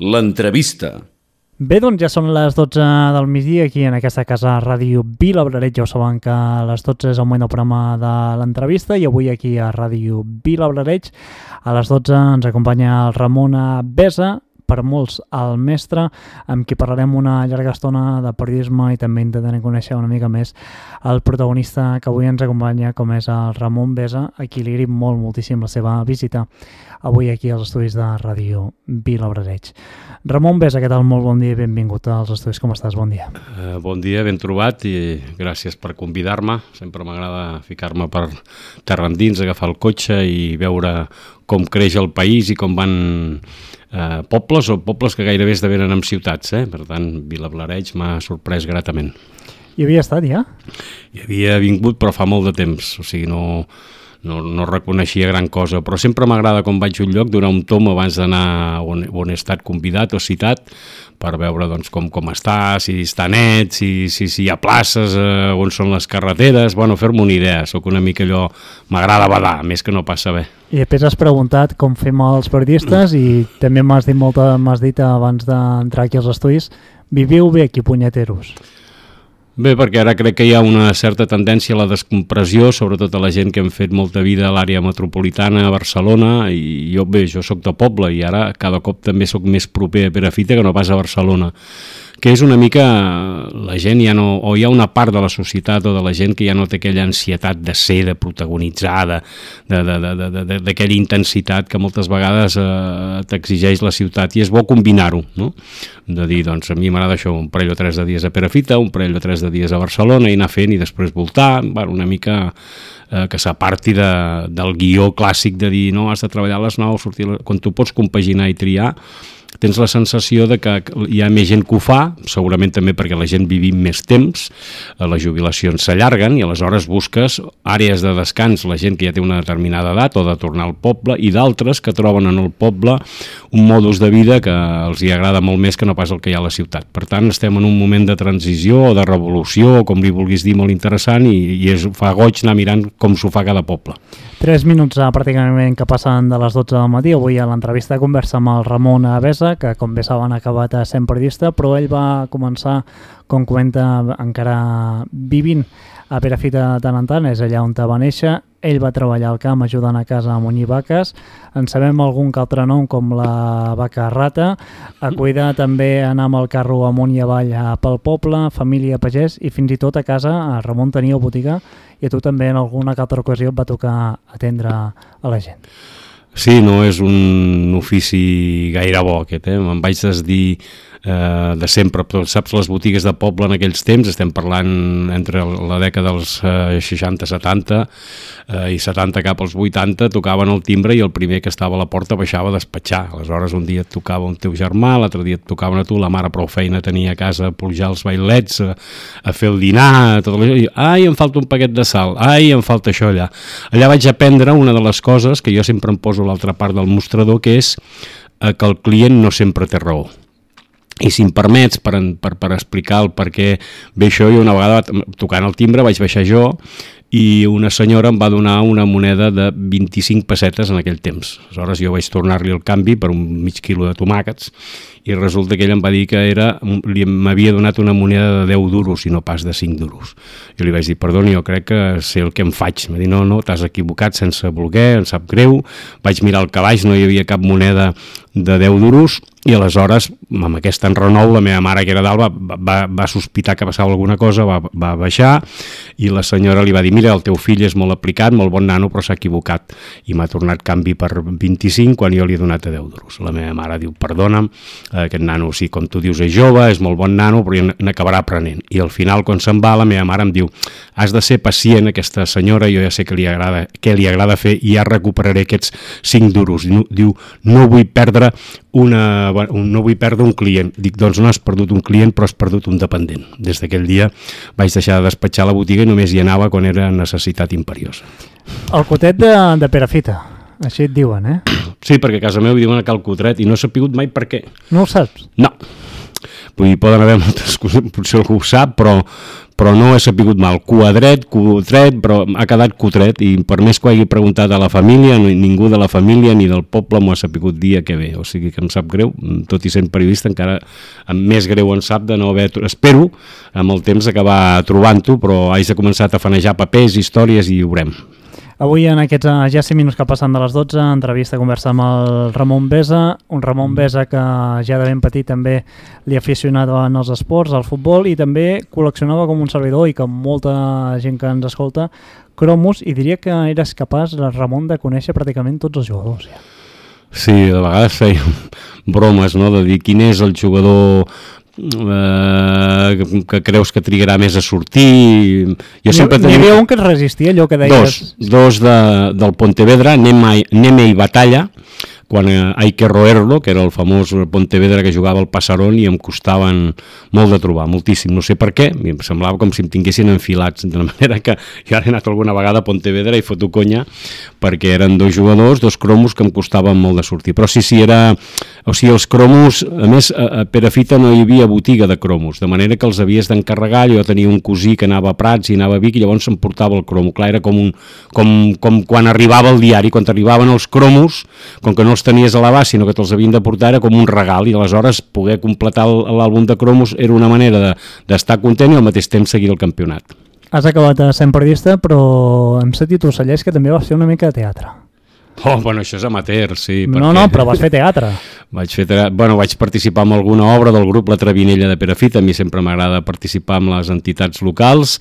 L'entrevista. Bé, doncs ja són les 12 del migdia aquí en aquesta casa Ràdio Vila Blareig. Ja ho saben que a les 12 és el moment del programa de l'entrevista i avui aquí a Ràdio Vila Blareig a les 12 ens acompanya el Ramon Besa, per molts el mestre, amb qui parlarem una llarga estona de periodisme i també intentarem conèixer una mica més el protagonista que avui ens acompanya, com és el Ramon Besa, a qui li agraïm molt, moltíssim la seva visita avui aquí als estudis de Ràdio Vilabrareig. Ramon Besa, què tal? Molt bon dia i benvingut als estudis. Com estàs? Bon dia. Uh, bon dia, ben trobat i gràcies per convidar-me. Sempre m'agrada ficar-me per terra endins, agafar el cotxe i veure com creix el país i com van eh, pobles o pobles que gairebé esdevenen en ciutats. Eh? Per tant, Vilablareig m'ha sorprès gratament. Hi havia estat ja? Hi havia vingut però fa molt de temps, o sigui, no, no, no reconeixia gran cosa, però sempre m'agrada quan vaig a un lloc donar un tom abans d'anar on, on he estat convidat o citat per veure doncs, com, com està, si està net, si, si, si hi ha places, eh, on són les carreteres, bueno, fer-me una idea, sóc una mica allò, m'agrada badar, més que no passa bé. I després has preguntat com fem els periodistes i també m'has dit, molta, dit abans d'entrar aquí als estudis, viviu bé aquí, punyeteros. Bé, perquè ara crec que hi ha una certa tendència a la descompressió, sobretot a la gent que hem fet molta vida a l'àrea metropolitana, a Barcelona, i jo, bé, jo sóc de poble i ara cada cop també sóc més proper a Perafita que no pas a Barcelona que és una mica la gent ja no, o hi ha una part de la societat o de la gent que ja no té aquella ansietat de ser, de protagonitzar, d'aquella intensitat que moltes vegades eh, t'exigeix la ciutat i és bo combinar-ho, no? de dir, doncs a mi m'agrada això, un parell o tres de dies a Perafita, un parell o tres de dies a Barcelona i anar fent i després voltar, bueno, una mica eh, que s'aparti de, del guió clàssic de dir no, has de treballar a les 9, sortir quan tu pots compaginar i triar tens la sensació de que hi ha més gent que ho fa, segurament també perquè la gent vivim més temps, eh, les jubilacions s'allarguen i aleshores busques àrees de descans, la gent que ja té una determinada edat o de tornar al poble i d'altres que troben en el poble un modus de vida que els hi agrada molt més que no pas el que hi ha a la ciutat. Per tant, estem en un moment de transició o de revolució, o com li vulguis dir, molt interessant i, i és, fa goig anar mirant com s'ho fa cada poble. Tres minuts eh, pràcticament que passen de les 12 del matí. Avui a l'entrevista conversa amb el Ramon Avesa, que com bé saben ha acabat sent periodista, però ell va començar, com comenta, encara vivint a Perafita de tant en tant, és allà on va néixer. Ell va treballar al camp ajudant a casa a munyir vaques. En sabem algun que altre nom, com la vaca rata. A cuidar també anar amb el carro amunt i avall pel poble, família pagès i fins i tot a casa a Ramon tenia botiga i a tu també en alguna altra ocasió et va tocar atendre a la gent. Sí, no és un ofici gaire bo aquest, eh? Me'n vaig desdir eh, de sempre, però saps, les botigues de poble en aquells temps, estem parlant entre la dècada dels eh, 60-70 eh, i 70 cap als 80, tocaven el timbre i el primer que estava a la porta baixava a despatxar. Aleshores un dia et tocava un teu germà, l'altre dia et tocaven a tu, la mare prou feina tenia a casa a pujar els bailets, a, a fer el dinar, tot allò, i ai, em falta un paquet de sal, ai, em falta això allà. Allà vaig aprendre una de les coses que jo sempre em poso a l'altra part del mostrador, que és eh, que el client no sempre té raó i si em permets, per, per, per explicar el per què ve això, jo una vegada tocant el timbre vaig baixar jo i una senyora em va donar una moneda de 25 pessetes en aquell temps. Aleshores jo vaig tornar-li el canvi per un mig quilo de tomàquets i resulta que ell em va dir que era m'havia donat una moneda de 10 duros i no pas de 5 duros. Jo li vaig dir, perdoni, jo crec que sé el que em faig. Va dir, no, no, t'has equivocat sense voler, em sap greu. Vaig mirar el calaix, no hi havia cap moneda de 10 duros i aleshores, amb aquest enrenou, la meva mare, que era dalt, va, va, va sospitar que passava alguna cosa, va, va baixar i la senyora li va dir, mira, el teu fill és molt aplicat, molt bon nano, però s'ha equivocat i m'ha tornat canvi per 25 quan jo li he donat a 10 duros. La meva mare diu, perdona'm, aquest nano, sí, com tu dius, és jove, és molt bon nano, però n'acabarà aprenent. I al final, quan se'n va, la meva mare em diu, has de ser pacient, aquesta senyora, jo ja sé que li agrada, què li agrada fer i ja recuperaré aquests 5 duros. Diu, no vull perdre una, no vull perdre un client. Dic, doncs no has perdut un client, però has perdut un dependent. Des d'aquell dia vaig deixar de despatxar la botiga i només hi anava quan era necessitat imperiosa. El cotet de, de Perafita, així et diuen, eh? Sí, perquè a casa meva diuen a Cal Cotret i no he sapigut mai per què. No ho saps? No. Vull dir, poden haver moltes coses, potser algú ho sap, però, però no he sapigut mal. Quadret, cutret, però ha quedat cutret i per més que ho hagi preguntat a la família, ningú de la família ni del poble m'ho ha sapigut dia que ve. O sigui que em sap greu, tot i sent periodista, encara més greu en sap de no haver... Espero amb el temps acabar trobant-ho, però haig de començar a fanejar papers, històries i ho veurem. Avui, en aquests eh, ja 5 minuts que passen de les 12, entrevista, conversa amb el Ramon Besa, un Ramon Besa que ja de ben petit també li ha aficionat en els esports, al futbol, i també col·leccionava com un servidor i com molta gent que ens escolta, cromos, i diria que eres capaç, Ramon, de conèixer pràcticament tots els jugadors. Ja. Sí, de vegades feia bromes, no?, de dir quin és el jugador eh, que creus que trigarà més a sortir? Jo sempre tenia... N'hi havia un que es resistia allò que deies. Dos, dos de, del Pontevedra Neme, Neme i Batalla quan eh, hay que roerlo, que era el famós Pontevedra que jugava al Passarón i em costaven molt de trobar, moltíssim, no sé per què, em semblava com si em tinguessin enfilats, de la manera que jo he anat alguna vegada a Pontevedra i foto conya perquè eren dos jugadors, dos cromos que em costaven molt de sortir, però sí, sí, era... O sigui, els cromos, a més, a Perafita no hi havia botiga de cromos, de manera que els havies d'encarregar, jo tenia un cosí que anava a Prats i anava a Vic i llavors em portava el cromo, clar, era com, un, com, com quan arribava el diari, quan arribaven els cromos, com que no els tenies a l'abast, sinó que te'ls havien de portar, era com un regal, i aleshores poder completar l'àlbum de cromos era una manera d'estar de, content i al mateix temps seguir el campionat. Has acabat sent periodista, però hem sentit ocellers que també vas fer una mica de teatre. Oh, bueno, això és amateur, sí. Perquè... No, no, però vas fer teatre. Vaig, fer teatre... bueno, vaig participar en alguna obra del grup La Travinella de Perafita, a mi sempre m'agrada participar amb les entitats locals,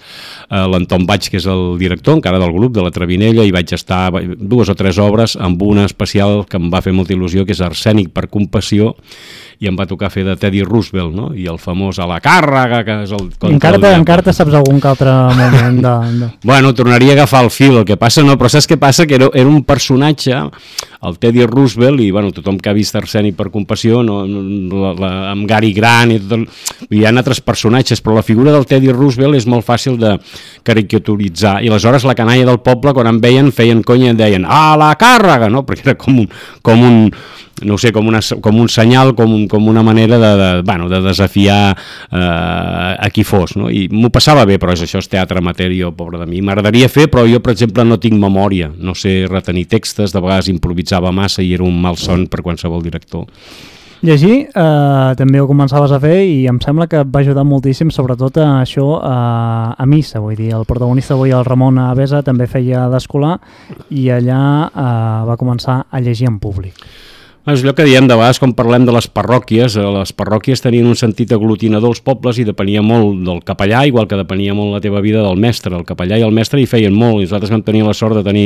eh, l'Anton Baig, que és el director encara del grup de La Travinella, i vaig estar dues o tres obres amb una especial que em va fer molta il·lusió, que és Arsènic per compassió, i em va tocar fer de Teddy Roosevelt, no? i el famós a la càrrega, que és el... Encara, te, encara te saps algun altre moment de, de... Bueno, tornaria a agafar el fil, el que passa no, però saps què passa? Que era, era un personatge, el Teddy Roosevelt, i bueno, tothom que ha vist Arseni per compassió, no, la, la, amb Gary Grant i tot el... Hi ha altres personatges, però la figura del Teddy Roosevelt és molt fàcil de caricaturitzar, i aleshores la canalla del poble, quan em veien, feien conya i deien, a la càrrega, no? Perquè era com un, com un, no sé, com, una, com un senyal, com, com una manera de, de, bueno, de desafiar eh, a qui fos, no? I m'ho passava bé, però és això és teatre jo, pobre de mi. M'agradaria fer, però jo, per exemple, no tinc memòria, no sé retenir textos, de vegades improvisava massa i era un mal son per qualsevol director. Llegir eh, també ho començaves a fer i em sembla que et va ajudar moltíssim, sobretot a això a, a missa, vull dir, el protagonista avui, el Ramon Avesa, també feia d'escolar i allà eh, va començar a llegir en públic. És allò que diem de vegades quan parlem de les parròquies. Eh, les parròquies tenien un sentit aglutinador als pobles i depenia molt del capellà, igual que depenia molt la teva vida del mestre. El capellà i el mestre hi feien molt i nosaltres vam tenir la sort de tenir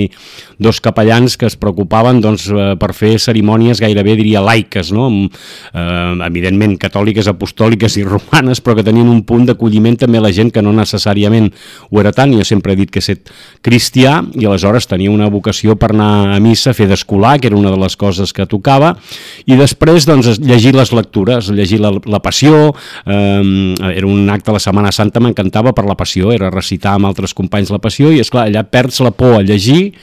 dos capellans que es preocupaven doncs, eh, per fer cerimònies gairebé, diria, laiques, no? eh, evidentment catòliques, apostòliques i romanes, però que tenien un punt d'acolliment també a la gent que no necessàriament ho era tant. Jo sempre he dit que he cristià i aleshores tenia una vocació per anar a missa, fer d'escolar, que era una de les coses que tocava, i després doncs, llegir les lectures, llegir la, la Passió, eh, era un acte a la Setmana Santa, m'encantava per la Passió, era recitar amb altres companys la Passió, i és clar allà perds la por a llegir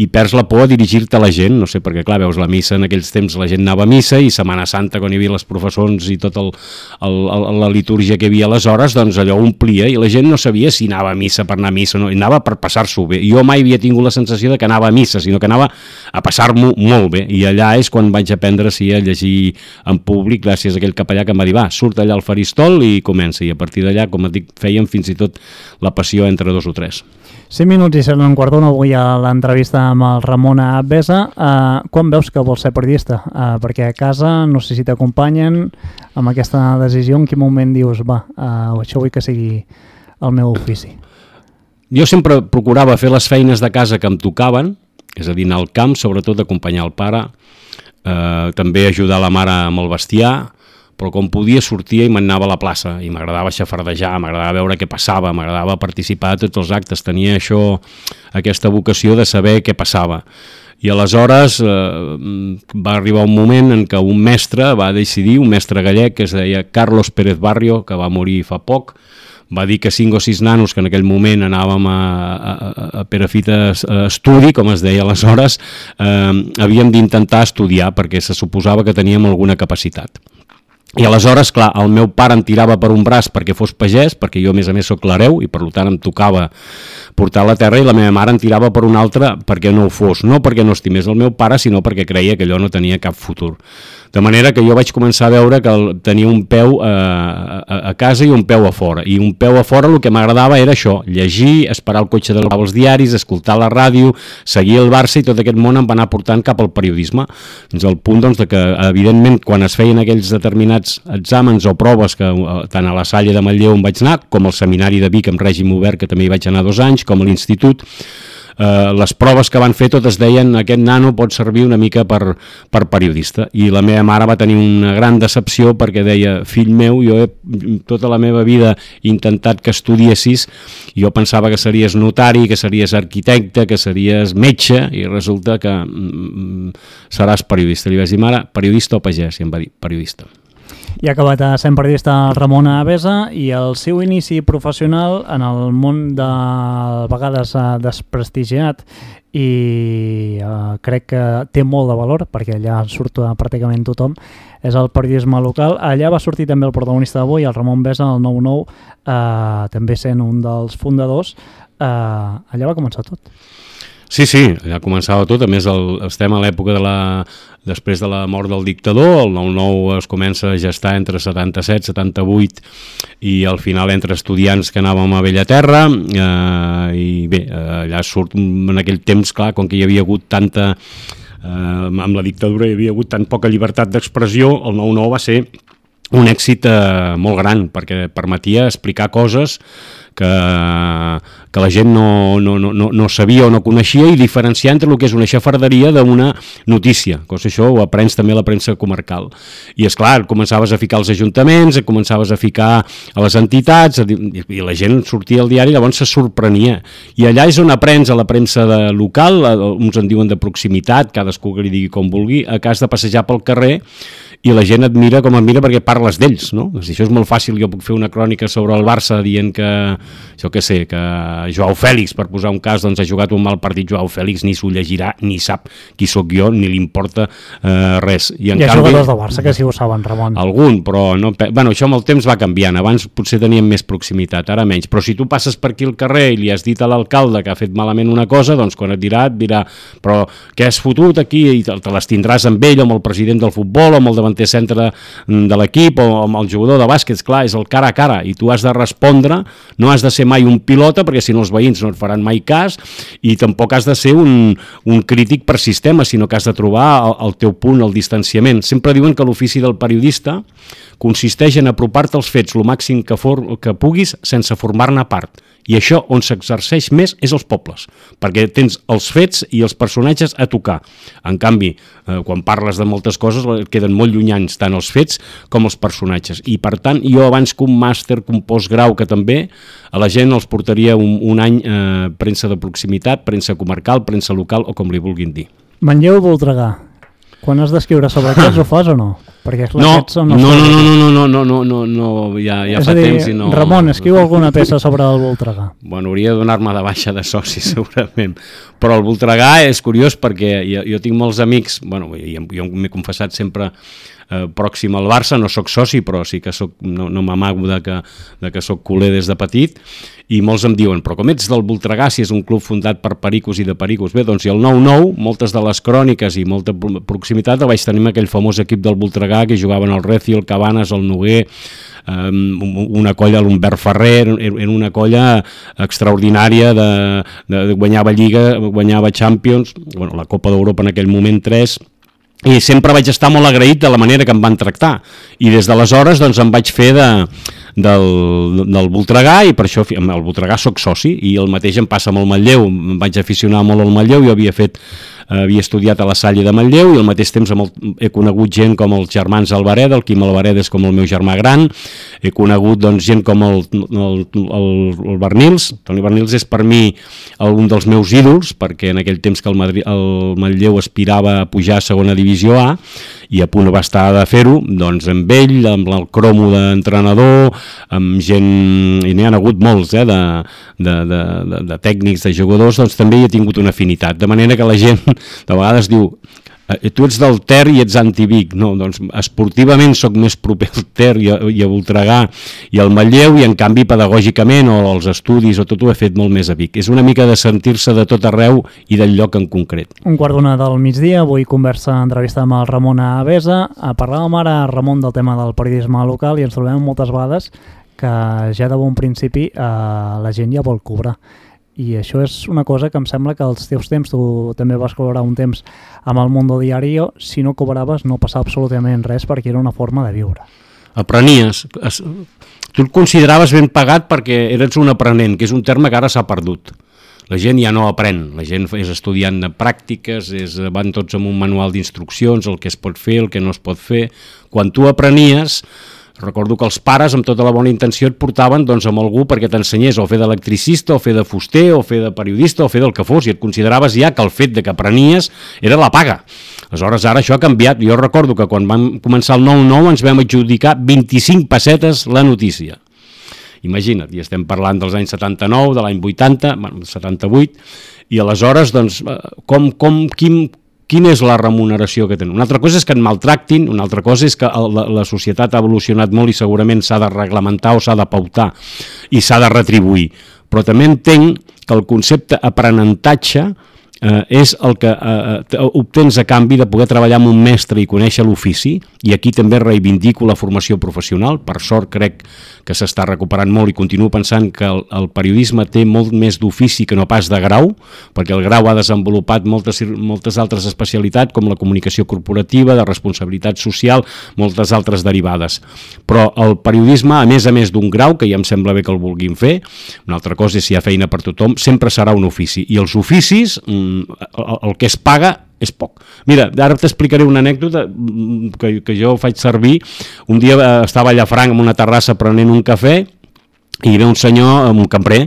i perds la por a dirigir-te a la gent, no sé, perquè clar, veus la missa en aquells temps, la gent anava a missa, i Setmana Santa, quan hi havia les professors i tota la litúrgia que hi havia aleshores, doncs allò omplia, i la gent no sabia si anava a missa per anar a missa, no, anava per passar-s'ho bé. Jo mai havia tingut la sensació de que anava a missa, sinó que anava a passar-m'ho molt bé, i allà és quan vaig aprendre sí, a llegir en públic gràcies a aquell capellà que em va dir, va, surt allà al faristol i comença, i a partir d'allà, com et dic, fèiem fins i tot la passió entre dos o tres. 5 minuts i serà un quart d'una avui a l'entrevista amb el Ramon Abesa. Uh, quan veus que vols ser periodista? Uh, perquè a casa no sé si t'acompanyen amb aquesta decisió, en quin moment dius, va, uh, això vull que sigui el meu ofici? Jo sempre procurava fer les feines de casa que em tocaven, és a dir, anar al camp, sobretot acompanyar el pare, eh, també ajudar la mare amb el bestiar, però com podia sortia i m'anava a la plaça i m'agradava xafardejar, m'agradava veure què passava, m'agradava participar a tots els actes, tenia això, aquesta vocació de saber què passava. I aleshores eh, va arribar un moment en què un mestre va decidir, un mestre gallec que es deia Carlos Pérez Barrio, que va morir fa poc, va dir que cinc o sis nanos que en aquell moment anàvem a, a, a Perafita estudi, com es deia aleshores, eh, havíem d'intentar estudiar perquè se suposava que teníem alguna capacitat. i aleshores, clar, el meu pare em tirava per un braç perquè fos pagès, perquè jo a més a més sóc clareu i per tant em tocava portar la terra i la meva mare em tirava per un altre perquè no ho fos, no perquè no estimés el meu pare, sinó perquè creia que allò no tenia cap futur. De manera que jo vaig començar a veure que tenia un peu eh, a, a casa i un peu a fora. I un peu a fora el que m'agradava era això, llegir, esperar el cotxe de els diaris, escoltar la ràdio, seguir el Barça i tot aquest món em va anar portant cap al periodisme. Fins al punt doncs, de que, evidentment, quan es feien aquells determinats exàmens o proves que eh, tant a la Salle de Manlleu on vaig anar, com al seminari de Vic amb règim obert, que també hi vaig anar dos anys, com a l'institut, eh, les proves que van fer totes deien aquest nano pot servir una mica per, per periodista i la meva mare va tenir una gran decepció perquè deia, fill meu, jo he tota la meva vida intentat que estudiessis, jo pensava que series notari, que series arquitecte, que series metge i resulta que mm, seràs periodista. Li vaig dir, mare, periodista o pagès? I em va dir, periodista. I ha acabat sent periodista Ramon Avesa i el seu inici professional en el món de a vegades desprestigiat i eh, crec que té molt de valor perquè allà surt pràcticament tothom és el periodisme local. Allà va sortir també el protagonista d'avui, el Ramon Besa, el 9-9, eh, també sent un dels fundadors. Eh, allà va començar tot. Sí, sí, allà començava tot, a més el, estem a l'època de la després de la mort del dictador, el 9-9 es comença a gestar entre 77, 78 i al final entre estudiants que anàvem a Bellaterra eh, i bé, eh, allà surt en aquell temps, clar, com que hi havia hagut tanta eh, amb la dictadura hi havia hagut tan poca llibertat d'expressió, el 9-9 va ser un èxit eh, molt gran perquè permetia explicar coses que, que la gent no, no, no, no sabia o no coneixia i diferenciar entre el que és una xafarderia d'una notícia, cosa això ho aprens també a la premsa comarcal. I és clar, començaves a ficar als ajuntaments, començaves a ficar a les entitats i la gent sortia al diari i llavors se sorprenia. I allà és on aprens a la premsa de local, uns en diuen de proximitat, cadascú que li digui com vulgui, a cas de passejar pel carrer i la gent et mira com et mira perquè parles d'ells, no? Si això és molt fàcil, jo puc fer una crònica sobre el Barça dient que, jo què sé, que Joao Fèlix, per posar un cas, doncs ha jugat un mal partit Joao Fèlix, ni s'ho llegirà, ni sap qui sóc jo, ni li importa eh, res. I en Hi ha canvi, jugadors del Barça que sí ho saben, Ramon. Algun, però no, bueno, això amb el temps va canviant, abans potser teníem més proximitat, ara menys, però si tu passes per aquí al carrer i li has dit a l'alcalde que ha fet malament una cosa, doncs quan et dirà, et dirà, però què has fotut aquí? I te, te les tindràs amb ell, amb el president del futbol, amb el davant davanter centre de l'equip o amb el jugador de bàsquet, clar, és el cara a cara i tu has de respondre, no has de ser mai un pilota perquè si no els veïns no et faran mai cas i tampoc has de ser un, un crític per sistema, sinó que has de trobar el, el teu punt, el distanciament. Sempre diuen que l'ofici del periodista consisteix en apropar-te als fets el màxim que, for, que puguis sense formar-ne part. I això on s'exerceix més és els pobles, perquè tens els fets i els personatges a tocar. En canvi, eh, quan parles de moltes coses queden molt llunyans tant els fets com els personatges. I per tant, jo abans que un màster, que un postgrau, que també a la gent els portaria un, un any eh, premsa de proximitat, premsa comarcal, premsa local o com li vulguin dir. Manlleu Voltregà, quan has d'escriure sobre aquests ho fas o no? Perquè clar, no, són no, no, no, no, no, no, no, no, no, ja, ja fa dir, temps i no... Ramon, escriu alguna peça sobre el Voltregà. Bueno, hauria de donar-me de baixa de soci, segurament. Però el Voltregà és curiós perquè jo, jo tinc molts amics, bueno, jo, jo m'he confessat sempre eh, pròxim al Barça, no sóc soci, però sí que soc, no, no m'amago de que, de que sóc culer des de petit, i molts em diuen, però com ets del Voltregà, si és un club fundat per pericos i de pericos, bé, doncs i el 9-9, moltes de les cròniques i molta proximitat el vaig tenir amb aquell famós equip del Voltregà que jugaven el Recio, el Cabanes, el Noguer, una colla, l'Humbert Ferrer, era una colla extraordinària, de, de, de guanyava Lliga, guanyava Champions, bueno, la Copa d'Europa en aquell moment 3, i sempre vaig estar molt agraït de la manera que em van tractar. I des d'aleshores doncs em vaig fer de, del, del Voltregà i per això el Voltregà sóc soci i el mateix em passa amb el Matlleu em vaig aficionar molt al Matlleu jo havia fet havia estudiat a la Salle de Manlleu i al mateix temps el, he conegut gent com els germans Alvareda, el Quim Alvareda és com el meu germà gran, he conegut doncs, gent com el, el, el, el Bernils, Toni Bernils és per mi un dels meus ídols, perquè en aquell temps que el, Madrid, el Manlleu aspirava a pujar a segona divisió A, i a punt va estar de fer-ho, doncs amb ell, amb el cromo d'entrenador, amb gent, i n'hi ha hagut molts, eh, de, de, de, de, de tècnics, de jugadors, doncs també hi ha tingut una afinitat, de manera que la gent de vegades diu eh, tu ets del Ter i ets anti-Vic, no, doncs esportivament sóc més proper al Ter i a, i a Voltregà i al Matlleu i en canvi pedagògicament o els estudis o tot ho he fet molt més a Vic. És una mica de sentir-se de tot arreu i del lloc en concret. Un quart d'una del migdia, avui conversa, entrevista amb el Ramon Avesa. Parlàvem ara, Ramon, del tema del periodisme local i ens trobem moltes vegades que ja de bon principi eh, la gent ja vol cobrar i això és una cosa que em sembla que als teus temps, tu també vas cobrar un temps amb el Mundo Diario, si no cobraves no passava absolutament res perquè era una forma de viure. Aprenies. Es, tu et consideraves ben pagat perquè eres un aprenent, que és un terme que ara s'ha perdut. La gent ja no aprèn, la gent és estudiant de pràctiques, és, van tots amb un manual d'instruccions, el que es pot fer, el que no es pot fer. Quan tu aprenies, Recordo que els pares, amb tota la bona intenció, et portaven doncs, amb algú perquè t'ensenyés o fer d'electricista, o fer de fuster, o fer de periodista, o fer del que fos, i et consideraves ja que el fet de que aprenies era la paga. Aleshores, ara això ha canviat. Jo recordo que quan vam començar el 9-9 ens vam adjudicar 25 pessetes la notícia. Imagina't, i estem parlant dels anys 79, de l'any 80, bueno, 78, i aleshores, doncs, eh, com, com, quin, quina és la remuneració que tenen. Una altra cosa és que en maltractin, una altra cosa és que la, la societat ha evolucionat molt i segurament s'ha de reglamentar o s'ha de pautar i s'ha de retribuir. Però també entenc que el concepte aprenentatge eh, és el que eh, eh, obtens a canvi de poder treballar amb un mestre i conèixer l'ofici, i aquí també reivindico la formació professional, per sort crec que s'està recuperant molt i continuo pensant que el, el periodisme té molt més d'ofici que no pas de grau, perquè el grau ha desenvolupat moltes, moltes altres especialitats com la comunicació corporativa, de responsabilitat social, moltes altres derivades. Però el periodisme, a més a més d'un grau, que ja em sembla bé que el vulguin fer, una altra cosa és si hi ha feina per tothom, sempre serà un ofici. I els oficis, mm, el, el que es paga és poc. Mira, ara t'explicaré una anècdota mm, que, que jo faig servir. Un dia eh, estava a Llafranc en una terrassa prenent un cafè i ve un senyor, un cambrer,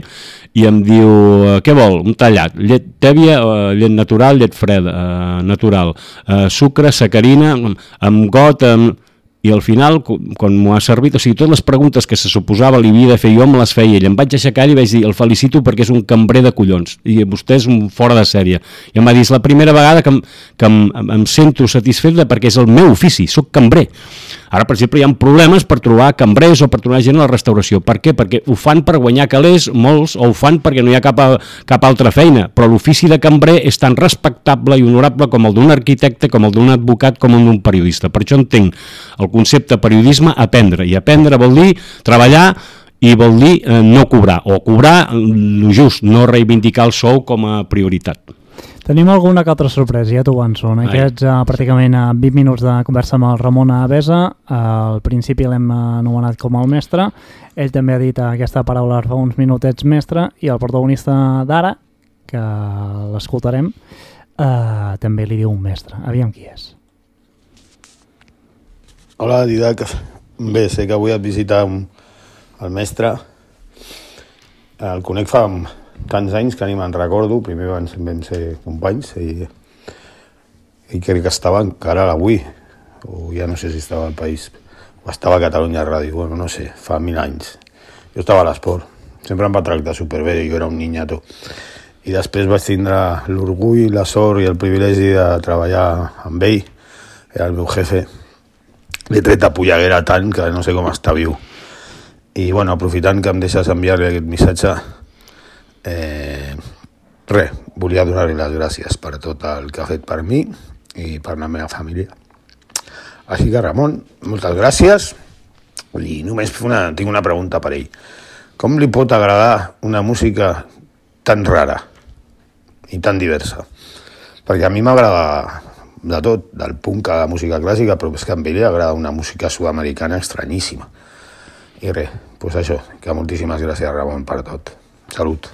i em diu, eh, què vol? Un tallat, llet tèbia, eh, llet natural, llet freda, natural, sucre, sacarina, amb got, amb i al final, quan m'ho ha servit, o sigui, totes les preguntes que se suposava li havia de fer jo me les feia ell. Em vaig aixecar i vaig dir, el felicito perquè és un cambrer de collons, i vostè és un fora de sèrie. I em va dir, és la primera vegada que em, que em, em sento satisfet perquè és el meu ofici, sóc cambrer. Ara, per exemple, hi ha problemes per trobar cambrers o per trobar gent a la restauració. Per què? Perquè ho fan per guanyar calés, molts, o ho fan perquè no hi ha cap, cap altra feina. Però l'ofici de cambrer és tan respectable i honorable com el d'un arquitecte, com el d'un advocat, com el d'un periodista. Per això entenc el concepte periodisme aprendre. I aprendre vol dir treballar i vol dir eh, no cobrar, o cobrar el just, no reivindicar el sou com a prioritat. Tenim alguna que altra sorpresa, ja t'ho avanço. En aquests uh, pràcticament uh, 20 minuts de conversa amb el Ramon Avesa, uh, al principi l'hem anomenat com el mestre, ell també ha dit aquesta paraula fa uns minutets mestre, i el protagonista d'ara, que l'escoltarem, uh, també li diu un mestre. Aviam qui és. Hola, Didac. Bé, sé que avui et visita el mestre. El conec fa tants anys que ni me'n recordo, primer vam, vam ser companys i, i crec que estava encara a l'avui, o ja no sé si estava al país, o estava a Catalunya Ràdio, bueno, no sé, fa mil anys. Jo estava a l'esport, sempre em va tractar superbé, jo era un niñato. I després vaig tindre l'orgull, la sort i el privilegi de treballar amb ell, era el meu jefe. L'he tret a Polleguera tant que no sé com està viu. I bueno, aprofitant que em deixes enviar-li aquest missatge, Eh, res, volia donar-li les gràcies per tot el que ha fet per mi i per la meva família. Així que, Ramon, moltes gràcies i només una, tinc una pregunta per ell. Com li pot agradar una música tan rara i tan diversa? Perquè a mi m'agrada de tot, del punk a la música clàssica, però és que a ell li agrada una música sud-americana estranyíssima. I res, doncs això, que moltíssimes gràcies, Ramon, per tot. Salut.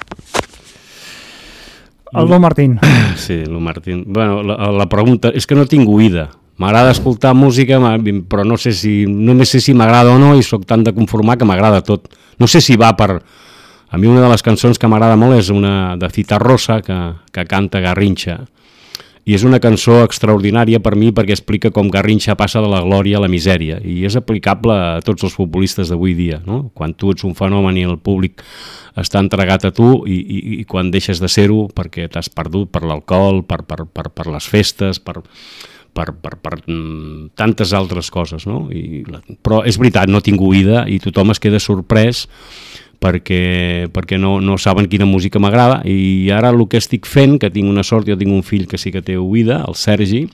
El Lu Martín. Sí, Lu Martín. Bueno, la, la pregunta és que no tinc oïda. M'agrada escoltar música, però no sé si només sé si m'agrada o no i sóc tan de conformar que m'agrada tot. No sé si va per... A mi una de les cançons que m'agrada molt és una de Cita Rosa que, que canta Garrinxa i és una cançó extraordinària per mi perquè explica com Garrinxa passa de la glòria a la misèria i és aplicable a tots els futbolistes d'avui dia, no? quan tu ets un fenomen i el públic està entregat a tu i, i, i quan deixes de ser-ho perquè t'has perdut per l'alcohol, per, per, per, per les festes, per, per, per, per mm, tantes altres coses, no? I, però és veritat, no tinc oïda i tothom es queda sorprès perquè, perquè no, no saben quina música m'agrada i ara el que estic fent, que tinc una sort, jo tinc un fill que sí que té oïda, el Sergi,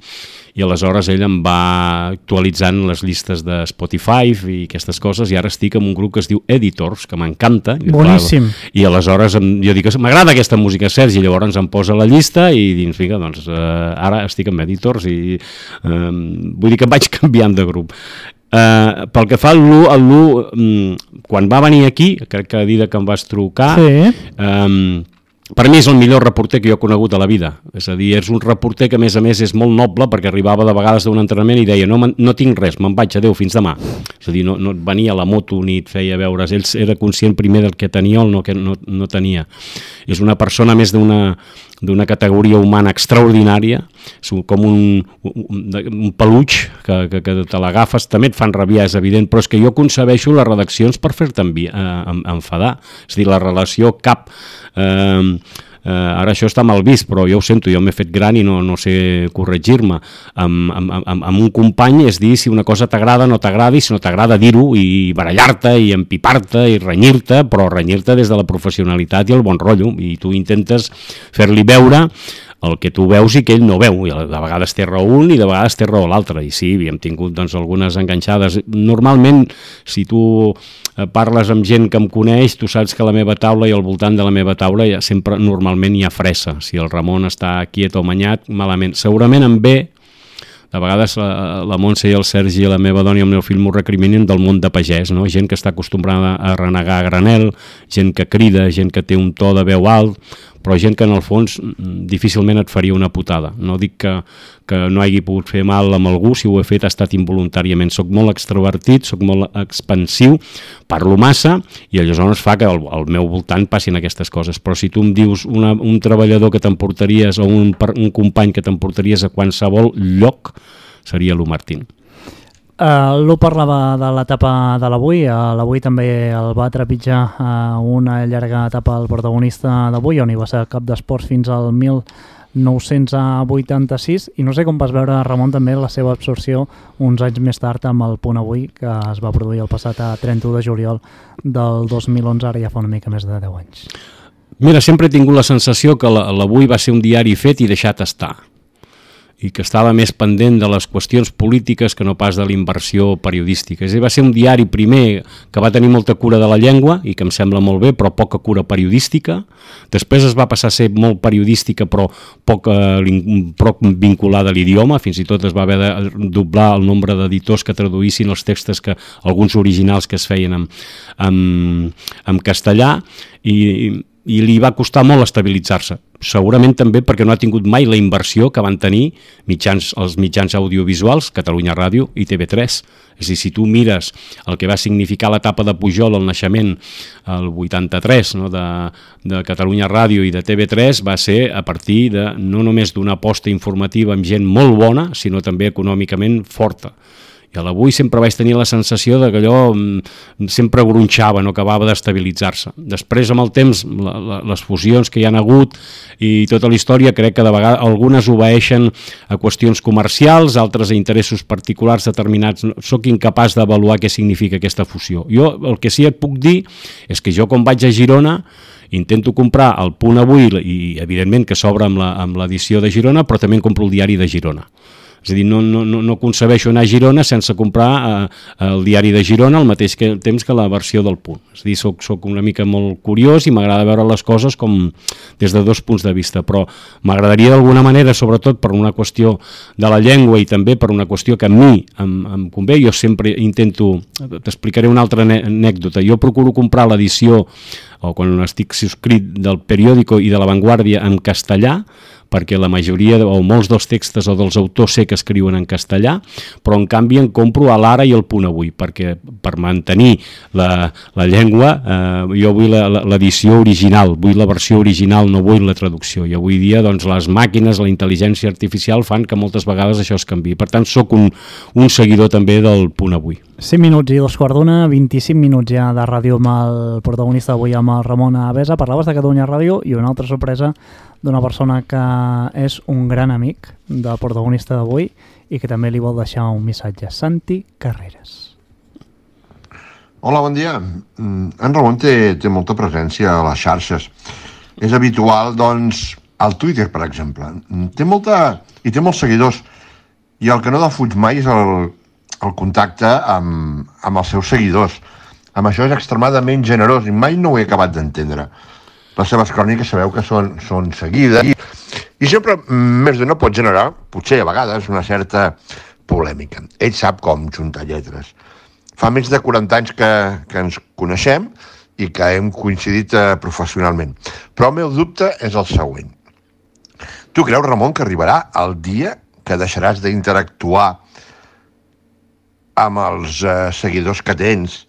i aleshores ell em va actualitzant les llistes de Spotify i aquestes coses i ara estic en un grup que es diu Editors, que m'encanta. Boníssim. I aleshores em, jo dic, m'agrada aquesta música, Sergi, llavors em posa la llista i dins, vinga, doncs eh, ara estic amb Editors i eh, vull dir que vaig canviant de grup. Uh, pel que fa al Lu, el Lu um, quan va venir aquí, crec que a dir que em vas trucar, sí. um, per mi és el millor reporter que jo he conegut a la vida. És a dir, és un reporter que a més a més és molt noble perquè arribava de vegades d'un entrenament i deia no, no tinc res, me'n vaig, adeu, fins demà. És a dir, no, no venia a la moto ni et feia veure, ell era conscient primer del que tenia o el no, que no, no tenia. És una persona més d'una d'una categoria humana extraordinària, com un, un, un peluig que, que, que te l'agafes, també et fan rabiar, és evident, però és que jo concebeixo les redaccions per fer-te eh, enfadar. És dir, la relació cap... Eh, eh, ara això està mal vist, però jo ho sento, jo m'he fet gran i no, no sé corregir-me. Amb, amb, amb, amb un company és dir si una cosa t'agrada no t'agrada i si no t'agrada dir-ho i barallar-te i empipar-te i renyir-te, però renyir-te des de la professionalitat i el bon rotllo i tu intentes fer-li veure el que tu veus i que ell no veu, i de vegades té raó un i de vegades té raó l'altre, i sí, havíem tingut doncs, algunes enganxades. Normalment, si tu eh, parles amb gent que em coneix, tu saps que la meva taula i al voltant de la meva taula ja sempre normalment hi ha fressa. Si el Ramon està quiet o manyat, malament. Segurament em ve de vegades la, la Montse i el Sergi, la meva dona i el meu fill m'ho recriminen del món de pagès, no? gent que està acostumbrada a renegar a granel, gent que crida, gent que té un to de veu alt, però gent que en el fons mm, difícilment et faria una putada. No dic que, que no hagi pogut fer mal amb algú, si ho he fet ha estat involuntàriament. Soc molt extrovertit, sóc molt expansiu, parlo massa i aleshores fa que al, al meu voltant passin aquestes coses. Però si tu em dius una, un treballador que t'emportaries o un, un company que t'emportaries a qualsevol lloc, seria l'U Martín. Uh, L'U parlava de l'etapa de l'avui, uh, l'avui també el va trepitjar uh, una llarga etapa el protagonista d'avui, on hi va ser cap d'esports fins al 1986, i no sé com vas veure, Ramon, també la seva absorció uns anys més tard amb el punt avui, que es va produir el passat a 31 de juliol del 2011, ara ja fa una mica més de 10 anys. Mira, sempre he tingut la sensació que l'avui va ser un diari fet i deixat estar i que estava més pendent de les qüestions polítiques que no pas de la inversió periodística. És dir, va ser un diari primer que va tenir molta cura de la llengua i que em sembla molt bé, però poca cura periodística. Després es va passar a ser molt periodística però poc, eh, poc vinculada a l'idioma, fins i tot es va haver de doblar el nombre d'editors que traduïssin els textos que alguns originals que es feien en, en, en castellà i, i li va costar molt estabilitzar-se. Segurament també perquè no ha tingut mai la inversió que van tenir mitjans, els mitjans audiovisuals, Catalunya Ràdio i TV3. És a dir, si tu mires el que va significar l'etapa de Pujol, el naixement, el 83, no, de, de Catalunya Ràdio i de TV3, va ser a partir de no només d'una aposta informativa amb gent molt bona, sinó també econòmicament forta i a l'avui sempre vaig tenir la sensació de que allò mm, sempre gronxava, no acabava d'estabilitzar-se. Després, amb el temps, la, la, les fusions que hi han hagut i tota la història, crec que de vegades algunes obeeixen a qüestions comercials, altres a interessos particulars determinats. Soc incapaç d'avaluar què significa aquesta fusió. Jo el que sí et puc dir és que jo quan vaig a Girona intento comprar el punt avui i evidentment que s'obre amb l'edició de Girona, però també compro el diari de Girona és a dir, no, no, no concebeixo anar a Girona sense comprar eh, el diari de Girona al mateix que, temps que la versió del punt. És a dir, soc, soc una mica molt curiós i m'agrada veure les coses com des de dos punts de vista, però m'agradaria d'alguna manera, sobretot per una qüestió de la llengua i també per una qüestió que a mi em, em convé, jo sempre intento, t'explicaré una altra anècdota, jo procuro comprar l'edició o quan estic subscrit del periòdico i de la Vanguardia en castellà, perquè la majoria o molts dels textos o dels autors sé que escriuen en castellà, però en canvi en compro a l'ara i el punt avui, perquè per mantenir la, la llengua eh, jo vull l'edició original, vull la versió original, no vull la traducció, i avui dia doncs, les màquines, la intel·ligència artificial fan que moltes vegades això es canvi. Per tant, sóc un, un seguidor també del punt avui. 5 minuts i dos quarts d'una, 25 minuts ja de ràdio amb el protagonista avui amb el Ramon Avesa. Parlaves de Catalunya Ràdio i una altra sorpresa d'una persona que és un gran amic del protagonista d'avui i que també li vol deixar un missatge. Santi Carreras. Hola, bon dia. Mm, En Ramon té, té molta presència a les xarxes. És habitual, doncs, al Twitter, per exemple. Té molta... i té molts seguidors. I el que no defuig mai és el, el contacte amb, amb els seus seguidors. Amb això és extremadament generós i mai no ho he acabat d'entendre. Les seves cròniques sabeu que són, són seguides i, i sempre mm, més de no pot generar, potser a vegades, una certa polèmica. Ell sap com juntar lletres. Fa més de 40 anys que, que ens coneixem i que hem coincidit eh, professionalment. Però el meu dubte és el següent. Tu creus, Ramon, que arribarà el dia que deixaràs d'interactuar amb els eh, seguidors que tens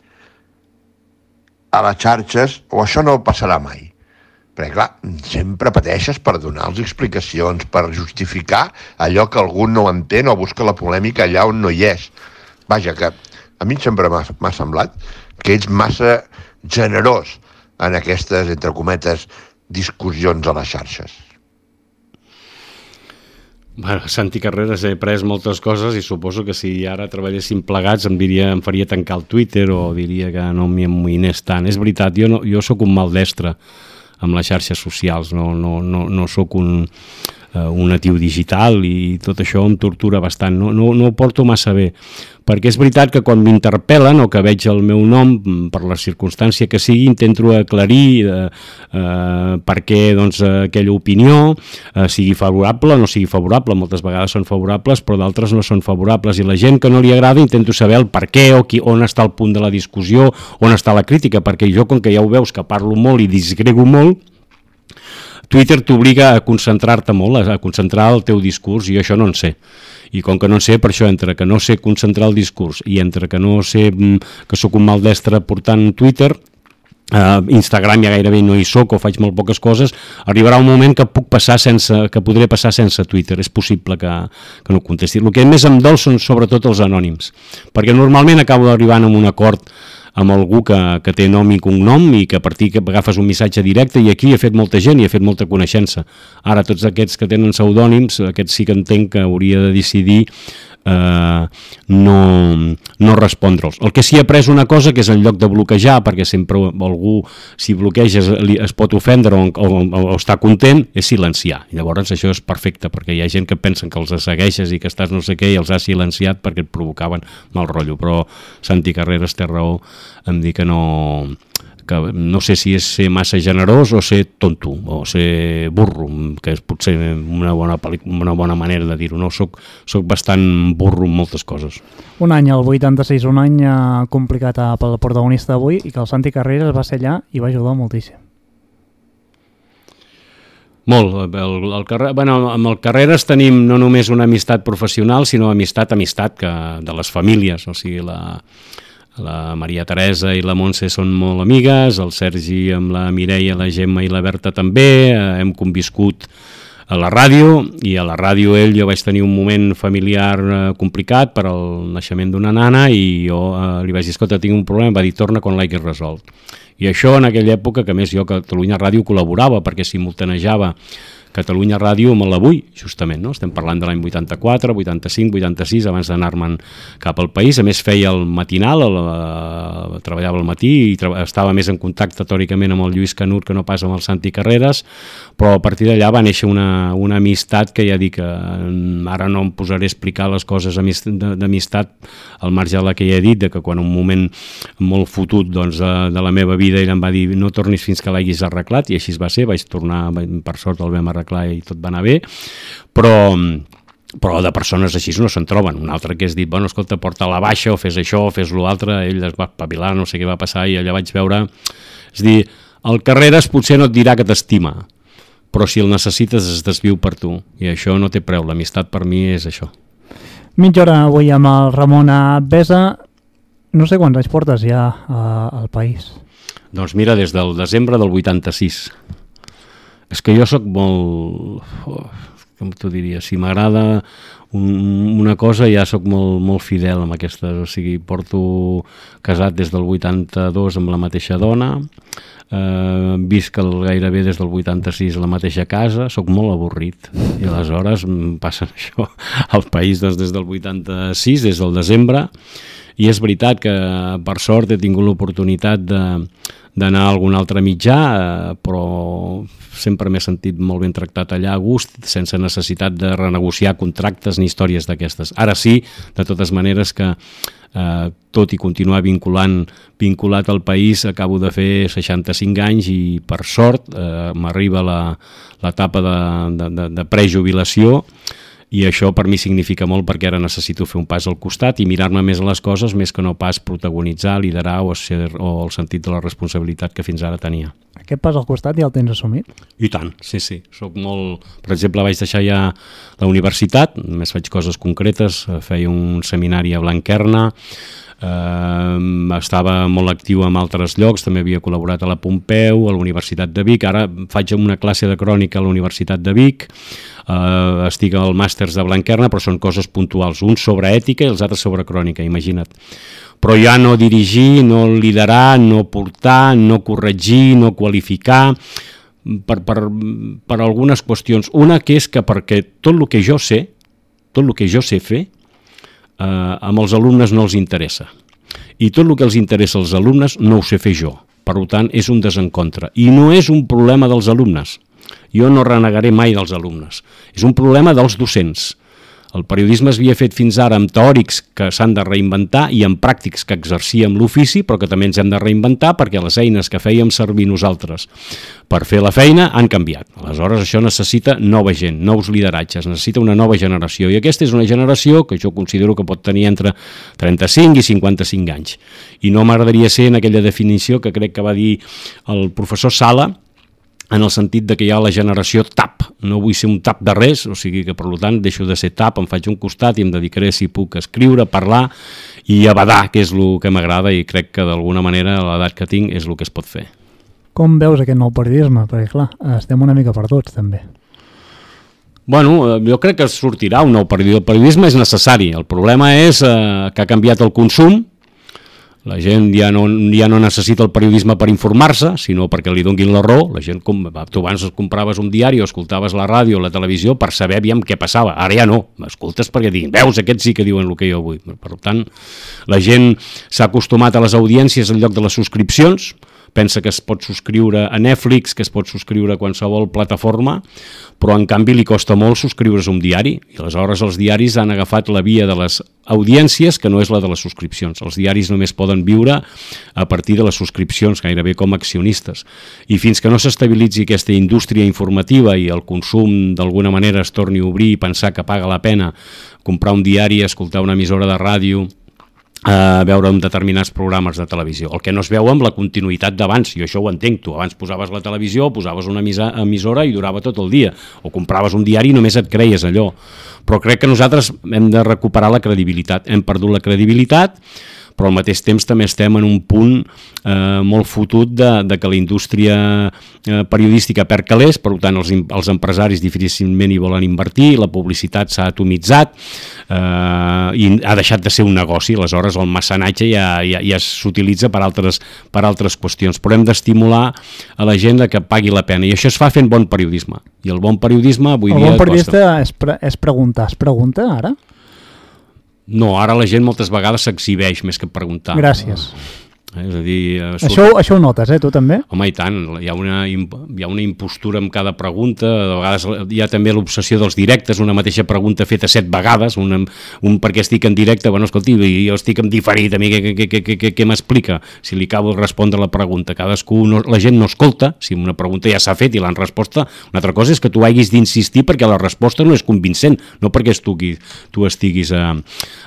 a les xarxes o això no passarà mai? Perquè, clar, sempre pateixes per donar-los explicacions, per justificar allò que algú no entén o busca la polèmica allà on no hi és. Vaja, que a mi sempre m'ha semblat que ets massa generós en aquestes, entre cometes, discussions a les xarxes. Bueno, Santi Carreras he pres moltes coses i suposo que si ara treballéssim plegats em, diria, em faria tancar el Twitter o diria que no m'hi amoïnés tant. És veritat, jo, no, jo sóc un maldestre amb les xarxes socials, no, no, no, no sóc un, eh, un natiu digital i tot això em tortura bastant, no, no, no ho porto massa bé, perquè és veritat que quan m'interpel·len o que veig el meu nom mm, per la circumstància que sigui, intento aclarir eh, eh, per què doncs, aquella opinió eh, sigui favorable o no sigui favorable, moltes vegades són favorables però d'altres no són favorables. I la gent que no li agrada intento saber el per què o qui, on està el punt de la discussió, on està la crítica, perquè jo com que ja ho veus que parlo molt i disgrego molt, Twitter t'obliga a concentrar-te molt, a concentrar el teu discurs, i jo això no en sé. I com que no en sé, per això, entre que no sé concentrar el discurs i entre que no sé mm, que sóc un maldestre portant Twitter, Uh, Instagram ja gairebé no hi sóc o faig molt poques coses, arribarà un moment que puc passar sense, que podré passar sense Twitter, és possible que, que no contesti. El que més em dol són sobretot els anònims, perquè normalment acabo arribant a un acord amb algú que, que té nom i cognom i que a partir que agafes un missatge directe i aquí he fet molta gent i he fet molta coneixença. Ara tots aquests que tenen pseudònims, aquests sí que entenc que hauria de decidir eh, no, no respondre'ls. El que sí he après una cosa que és en lloc de bloquejar, perquè sempre algú si bloqueges li, es pot ofendre o, o, o, o està content, és silenciar. I llavors això és perfecte, perquè hi ha gent que pensen que els segueixes i que estàs no sé què i els has silenciat perquè et provocaven mal rotllo, però Santi Carreras té raó em dir que no que no sé si és ser massa generós o ser tonto, o ser burro, que és potser una bona, una bona manera de dir-ho. No? Soc, soc bastant burro en moltes coses. Un any, el 86, un any eh, complicat eh, pel protagonista d'avui i que el Santi Carreras va ser allà i va ajudar moltíssim. Molt. El, el carrer, bueno, amb el Carreras tenim no només una amistat professional, sinó amistat, amistat que, de les famílies. O sigui, la, la Maria Teresa i la Montse són molt amigues, el Sergi amb la Mireia, la Gemma i la Berta també, eh, hem conviscut a la ràdio i a la ràdio ell jo vaig tenir un moment familiar eh, complicat per al naixement d'una nana i jo eh, li vaig dir, escolta, tinc un problema, em va dir, torna quan l'hagis resolt. I això en aquella època, que més jo Catalunya Ràdio col·laborava perquè simultanejava Catalunya Ràdio amb l'avui, justament, no? Estem parlant de l'any 84, 85, 86, abans d'anar-me'n cap al país. A més, feia el matinal, el, el, treballava al matí i estava més en contacte tòricament amb el Lluís Canut que no pas amb el Santi Carreras, però a partir d'allà va néixer una, una amistat que ja dic que ara no em posaré a explicar les coses d'amistat al marge de la que ja he dit, de que quan un moment molt fotut doncs, de, de la meva vida ell em va dir no tornis fins que l'haguis arreglat i així va ser, vaig tornar, per sort el vam arreglar arreglar i tot va anar bé, però però de persones així no se'n troben. Un altre que és dit, bueno, escolta, porta la baixa o fes això o fes l'altre, ell es va pavilar, no sé què va passar i allà vaig veure... És dir, el Carreras potser no et dirà que t'estima, però si el necessites es desviu per tu i això no té preu, l'amistat per mi és això. Mitja hora avui amb el Ramon a Besa. No sé quants anys portes ja uh, al país. Doncs mira, des del desembre del 86. És que jo sóc molt... Com t'ho diria, si m'agrada un, una cosa ja sóc molt, molt fidel amb aquestes, o sigui, porto casat des del 82 amb la mateixa dona, eh, visc el, gairebé des del 86 a la mateixa casa, sóc molt avorrit. I aleshores em passa això al país doncs, des del 86, des del desembre. I és veritat que per sort he tingut l'oportunitat de d'anar a algun altre mitjà, eh, però sempre m'he sentit molt ben tractat allà a gust, sense necessitat de renegociar contractes ni històries d'aquestes. Ara sí, de totes maneres que eh, tot i continuar vinculant, vinculat al país, acabo de fer 65 anys i per sort eh, m'arriba l'etapa de, de, de, de prejubilació i això per mi significa molt perquè ara necessito fer un pas al costat i mirar-me més a les coses més que no pas protagonitzar, liderar o, ser, o el sentit de la responsabilitat que fins ara tenia. Aquest pas al costat ja el tens assumit? I tant, sí, sí. Soc molt... Per exemple, vaig deixar ja la universitat, més faig coses concretes, feia un seminari a Blanquerna, eh, estava molt actiu en altres llocs, també havia col·laborat a la Pompeu, a la Universitat de Vic, ara faig una classe de crònica a la Universitat de Vic, eh, estic al màsters de Blanquerna, però són coses puntuals, uns sobre ètica i els altres sobre crònica, imagina't. Però ja no dirigir, no liderar, no portar, no corregir, no qualificar, per, per, per algunes qüestions. Una que és que perquè tot el que jo sé, tot el que jo sé fer, eh, amb els alumnes no els interessa. I tot el que els interessa als alumnes no ho sé fer jo. Per tant, és un desencontre. I no és un problema dels alumnes. Jo no renegaré mai dels alumnes. És un problema dels docents. El periodisme es havia fet fins ara amb teòrics que s'han de reinventar i amb pràctics que exercíem l'ofici, però que també ens hem de reinventar perquè les eines que fèiem servir nosaltres per fer la feina han canviat. Aleshores això necessita nova gent, nous lideratges, necessita una nova generació i aquesta és una generació que jo considero que pot tenir entre 35 i 55 anys. I no m'agradaria ser en aquella definició que crec que va dir el professor Sala, en el sentit de que hi ha la generació TAP. No vull ser un TAP de res, o sigui que per tant deixo de ser TAP, em faig un costat i em dedicaré si puc a escriure, a parlar i a badar, que és el que m'agrada i crec que d'alguna manera l'edat que tinc és el que es pot fer. Com veus aquest nou periodisme? Perquè clar, estem una mica perduts també. Bueno, eh, jo crec que sortirà un nou periodisme. El periodisme és necessari. El problema és eh, que ha canviat el consum, la gent ja no, ja no necessita el periodisme per informar-se, sinó perquè li donguin la raó. La gent, com, tu abans compraves un diari o escoltaves la ràdio o la televisió per saber aviam què passava. Ara ja no, m'escoltes perquè diguin, veus, aquests sí que diuen el que jo vull. Per tant, la gent s'ha acostumat a les audiències en lloc de les subscripcions, pensa que es pot subscriure a Netflix, que es pot subscriure a qualsevol plataforma, però en canvi li costa molt subscriure's a un diari, i aleshores els diaris han agafat la via de les audiències, que no és la de les subscripcions. Els diaris només poden viure a partir de les subscripcions, gairebé com accionistes. I fins que no s'estabilitzi aquesta indústria informativa i el consum d'alguna manera es torni a obrir i pensar que paga la pena comprar un diari, escoltar una emissora de ràdio, a veure en determinats programes de televisió. El que no es veu amb la continuïtat d'abans, i això ho entenc, tu abans posaves la televisió, posaves una emissora i durava tot el dia, o compraves un diari i només et creies allò. Però crec que nosaltres hem de recuperar la credibilitat. Hem perdut la credibilitat, però al mateix temps també estem en un punt eh, molt fotut de, de que la indústria eh, periodística perd calés, per tant els, els empresaris difícilment hi volen invertir, la publicitat s'ha atomitzat eh, i ha deixat de ser un negoci, aleshores el mecenatge ja, ja, ja s'utilitza per, altres, per altres qüestions, però hem d'estimular a la gent que pagui la pena i això es fa fent bon periodisme. I el bon periodisme avui el dia bon periodista és, pre és preguntar, es pregunta ara? No, ara la gent moltes vegades s'exhibeix més que preguntar. Gràcies. Eh? És a dir... Eh, surt... això, això ho notes, eh, tu també? Home, i tant, hi ha una, hi ha una impostura amb cada pregunta, de vegades hi ha també l'obsessió dels directes, una mateixa pregunta feta set vegades, un, un perquè estic en directe, bueno, escolti, jo estic en diferit, a mi què, què, què, què, què, què m'explica? Si li acabo de respondre la pregunta, cadascú, no, la gent no escolta, si una pregunta ja s'ha fet i l'han resposta, una altra cosa és que tu haguis d'insistir perquè la resposta no és convincent, no perquè tu, tu estiguis eh,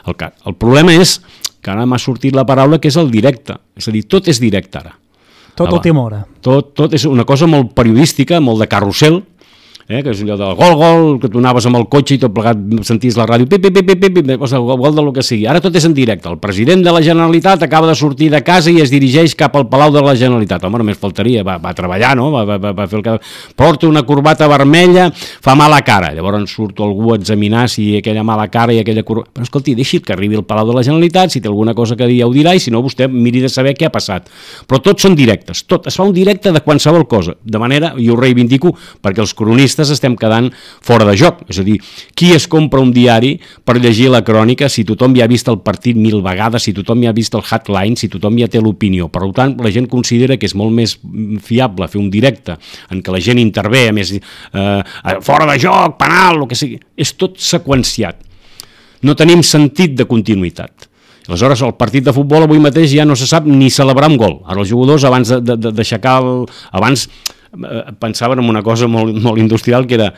al cap. El problema és que ara m'ha sortit la paraula que és el directe. És a dir, tot és directe ara. Tot a última hora. Tot, tot és una cosa molt periodística, molt de carrusel, eh, que és allò del gol, gol, que tu anaves amb el cotxe i tot plegat senties la ràdio, pip, pip, pip, pip, pip, pip, el gol del que sigui. Ara tot és en directe. El president de la Generalitat acaba de sortir de casa i es dirigeix cap al Palau de la Generalitat. Home, només faltaria, va, va treballar, no? Va, va, va fer el que... Porta una corbata vermella, fa mala cara. Llavors surt algú a examinar si aquella mala cara i aquella corbata... Però escolti, deixi que arribi al Palau de la Generalitat, si té alguna cosa que dir ja ho dirà i si no vostè miri de saber què ha passat. Però tots són directes, tot. Es fa un directe de qualsevol cosa. De manera, i ho reivindico, perquè els cronistes estem quedant fora de joc. És a dir, qui es compra un diari per llegir la crònica si tothom ja ha vist el partit mil vegades, si tothom ja ha vist el headline, si tothom ja té l'opinió. Per tant, la gent considera que és molt més fiable fer un directe en què la gent intervé, a més, eh, fora de joc, penal, el que sigui. És tot seqüenciat. No tenim sentit de continuïtat. Aleshores, el partit de futbol avui mateix ja no se sap ni celebrar un gol. Ara els jugadors, abans d'aixecar el... Abans pensaven en una cosa molt, molt industrial, que era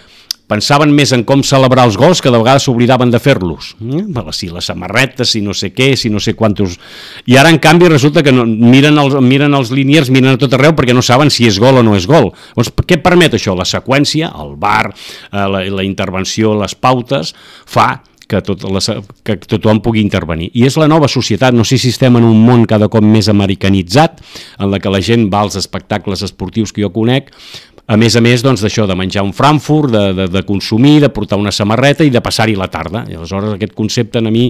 pensaven més en com celebrar els gols que de vegades s'oblidaven de fer-los. Eh? Si les samarretes, si no sé què, si no sé quantos... I ara, en canvi, resulta que no, miren, els, miren els líniers, miren a tot arreu perquè no saben si és gol o no és gol. Llavors, què permet això? La seqüència, el bar, eh, la, la intervenció, les pautes, fa que, tot la, que tothom pugui intervenir. I és la nova societat, no sé si estem en un món cada cop més americanitzat, en la que la gent va als espectacles esportius que jo conec, a més a més doncs, d'això, de menjar un Frankfurt, de, de, de consumir, de portar una samarreta i de passar-hi la tarda. I aleshores aquest concepte a mi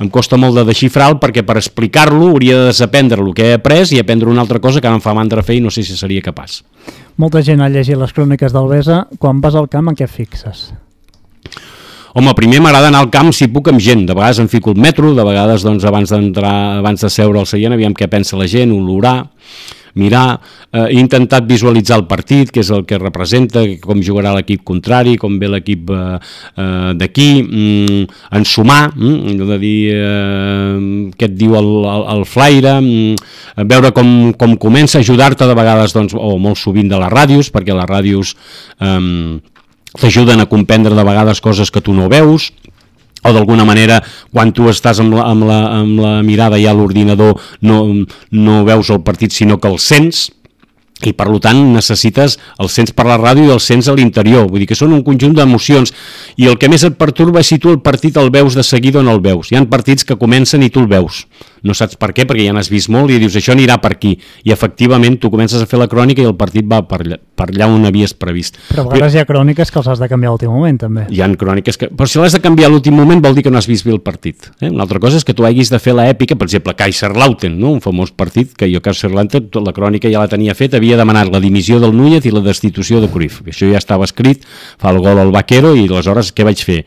em costa molt de desxifrar-lo perquè per explicar-lo hauria de desaprendre el que he après i aprendre una altra cosa que ara em fa mandra fer i no sé si seria capaç. Molta gent ha llegit les cròniques d'Albesa. Quan vas al camp, en què fixes? Home, primer m'agrada anar al camp si puc amb gent, de vegades em fico el metro, de vegades doncs, abans d'entrar, abans de seure al seient, aviam què pensa la gent, olorar, mirar, eh, he intentat visualitzar el partit, que és el que representa, com jugarà l'equip contrari, com ve l'equip eh, eh, d'aquí, mm, ensumar, mm, de dir eh, què et diu el, el, el flaire, mm, veure com, com comença, ajudar-te de vegades, doncs, o molt sovint de les ràdios, perquè les ràdios eh, t'ajuden a comprendre de vegades coses que tu no veus, o d'alguna manera quan tu estàs amb la, amb la, amb la mirada ja a l'ordinador no, no veus el partit sinó que el sents i per tant necessites el sents per la ràdio i el sents a l'interior, vull dir que són un conjunt d'emocions i el que més et perturba és si tu el partit el veus de seguida o no el veus. Hi han partits que comencen i tu el veus, no saps per què, perquè ja n'has vist molt i dius això anirà per aquí, i efectivament tu comences a fer la crònica i el partit va per allà, per allà on havies previst. Però a vegades hi ha cròniques que els has de canviar a l'últim moment, també. Hi ha cròniques que... Però si l'has de canviar a l'últim moment vol dir que no has vist bé el partit. Eh? Una altra cosa és que tu haguis de fer l'èpica, per exemple, Kaiserlauten, no? un famós partit que jo Kaiserlauten, la crònica ja la tenia feta, havia demanat la dimissió del Núñez i la destitució de Cruyff. Això ja estava escrit, fa el gol al Vaquero i aleshores què vaig fer?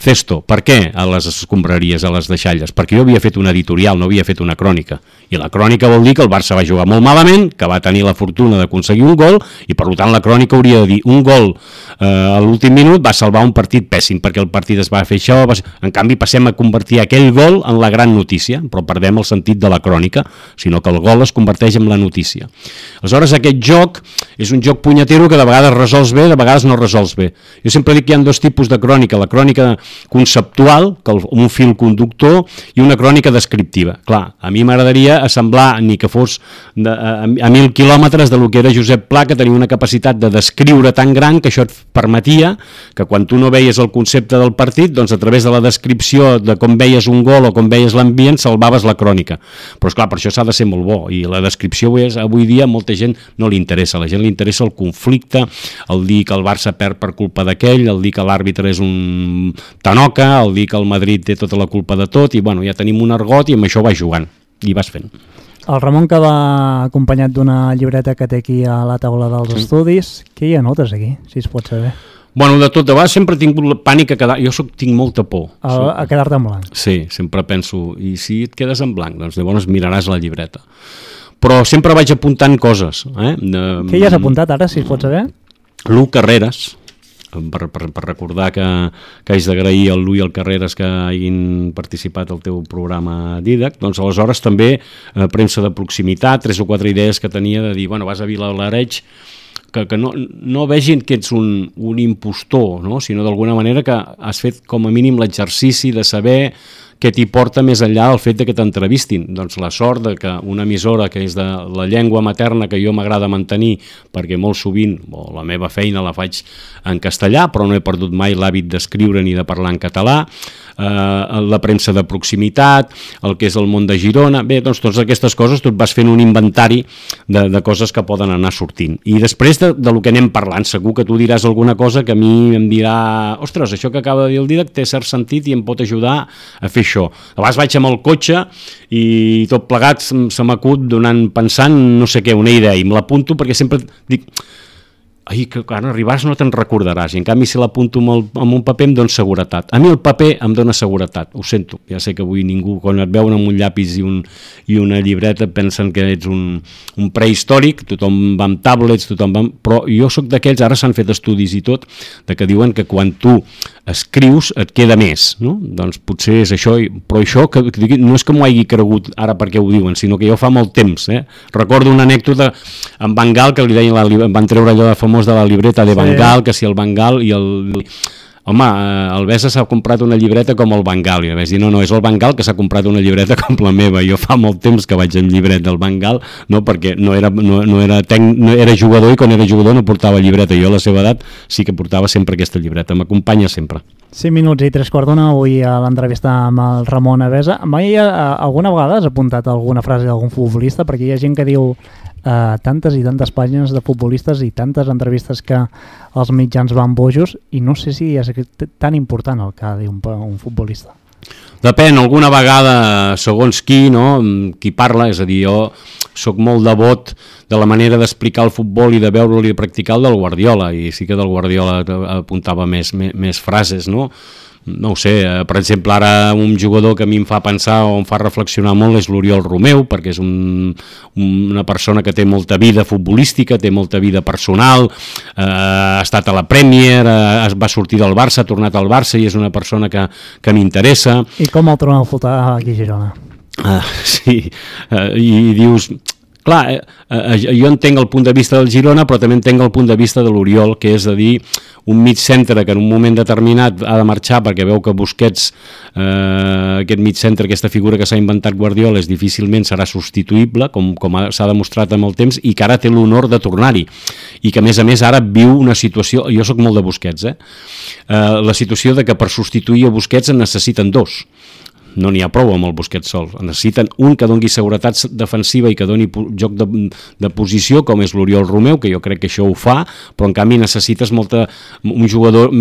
Cesto, per què a les escombraries, a les deixalles? Perquè jo havia fet una editorial, no havia fet una crònica. I la crònica vol dir que el Barça va jugar molt malament, que va tenir la fortuna d'aconseguir un gol, i per tant la crònica hauria de dir un gol eh, a l'últim minut va salvar un partit pèssim, perquè el partit es va fer això, va... en canvi passem a convertir aquell gol en la gran notícia, però perdem el sentit de la crònica, sinó que el gol es converteix en la notícia. Aleshores aquest joc és un joc punyetero que de vegades resols bé, de vegades no resols bé. Jo sempre dic que hi ha dos tipus de crònica, la crònica conceptual, que un fil conductor, i una crònica descriptiva. Clar, a mi m'agradaria assemblar, ni que fos de, a, a mil quilòmetres de lo que era Josep Pla, que tenia una capacitat de descriure tan gran que això et permetia que quan tu no veies el concepte del partit, doncs a través de la descripció de com veies un gol o com veies l'ambient, salvaves la crònica. Però és clar, per això s'ha de ser molt bo, i la descripció avui, avui dia molta gent no li interessa, a la gent li interessa el conflicte, el dir que el Barça perd per culpa d'aquell, el dir que l'àrbitre és un Tanoca, el dir que el Madrid té tota la culpa de tot, i bueno, ja tenim un argot i amb això va jugant, i vas fent. El Ramon que va acompanyat d'una llibreta que té aquí a la taula dels sí. estudis, què hi anotes aquí, si es pot saber? Bueno, de tot, de vegades sempre he tingut pànic a quedar... Jo soc, tinc molta por. A, a quedar-te en blanc. Sí, sempre penso, i si et quedes en blanc, doncs llavors miraràs la llibreta. Però sempre vaig apuntant coses. Eh? De, Què hi has apuntat ara, si es pot saber? Lu Carreras, per, per, per recordar que, que haig d'agrair al Lui i al Carreras que hagin participat al teu programa Didac, doncs aleshores també eh, premsa de proximitat, tres o quatre idees que tenia de dir, bueno, vas a Vila l'Areig, que, que no, no vegin que ets un, un impostor, no? sinó d'alguna manera que has fet com a mínim l'exercici de saber què t'hi porta més enllà del fet de que t'entrevistin? Doncs la sort de que una emissora que és de la llengua materna que jo m'agrada mantenir, perquè molt sovint, o la meva feina la faig en castellà, però no he perdut mai l'hàbit d'escriure ni de parlar en català, eh, la premsa de proximitat, el que és el món de Girona, bé, doncs totes aquestes coses tu et vas fent un inventari de, de coses que poden anar sortint. I després de, de lo que anem parlant, segur que tu diràs alguna cosa que a mi em dirà ostres, això que acaba de dir el Didac té cert sentit i em pot ajudar a fer això. A vegades vaig amb el cotxe i tot plegat se m'acut donant, pensant no sé què, una idea, i me l'apunto perquè sempre dic ai, que quan arribaràs no te'n recordaràs, i en canvi si l'apunto amb, amb un paper em dona seguretat. A mi el paper em dona seguretat, ho sento, ja sé que avui ningú, quan et veuen amb un llapis i, un, i una llibreta pensen que ets un, un prehistòric, tothom va amb tablets, tothom va amb... però jo sóc d'aquells, ara s'han fet estudis i tot, de que diuen que quan tu escrius et queda més, no? Doncs potser és això, però això que, que no és que m'ho hagi cregut ara perquè ho diuen, sinó que jo fa molt temps, eh? Recordo una anècdota en Bengal que li deien, la, van treure allò de famós famós de la libreta de Bengal, sí. que si el Bengal i el... Home, eh, el Bessa s'ha comprat una llibreta com el Bengal, i vaig dir, no, no, és el Bengal que s'ha comprat una llibreta com la meva, jo fa molt temps que vaig en llibret del Bengal, no, perquè no era, no, no era, tec, no era jugador i quan era jugador no portava llibreta, jo a la seva edat sí que portava sempre aquesta llibreta, m'acompanya sempre. 5 minuts i 3 quarts d'una avui a l'entrevista amb el Ramon Avesa. Mai eh, alguna vegada has apuntat alguna frase d'algun futbolista? Perquè hi ha gent que diu eh, tantes i tantes pàgines de futbolistes i tantes entrevistes que els mitjans van bojos i no sé si és tan important el que ha de un, un futbolista. Depèn, alguna vegada, segons qui, no? qui parla, és a dir, jo sóc molt devot de la manera d'explicar el futbol i de veure-lo i de practicar el del Guardiola, i sí que del Guardiola apuntava més, més, més frases, no? No ho sé, eh, per exemple ara un jugador que a mi em fa pensar o em fa reflexionar molt és l'Oriol Romeu perquè és un, una persona que té molta vida futbolística, té molta vida personal eh, ha estat a la Premier eh, va sortir del Barça, ha tornat al Barça i és una persona que, que m'interessa I com el tornen a fotar aquí a Girona? Ah, sí, i, i dius clar, eh, eh, jo entenc el punt de vista del Girona, però també entenc el punt de vista de l'Oriol, que és a dir, un mig centre que en un moment determinat ha de marxar perquè veu que Busquets, eh, aquest mig centre, aquesta figura que s'ha inventat Guardiola, és difícilment serà substituïble, com, com s'ha demostrat amb el temps, i que ara té l'honor de tornar-hi. I que, a més a més, ara viu una situació... Jo sóc molt de Busquets, eh? eh la situació de que per substituir a Busquets en necessiten dos no n'hi ha prou amb el Busquets sol. Necessiten un que doni seguretat defensiva i que doni joc de, de posició, com és l'Oriol Romeu, que jo crec que això ho fa, però en canvi necessites molta, un jugador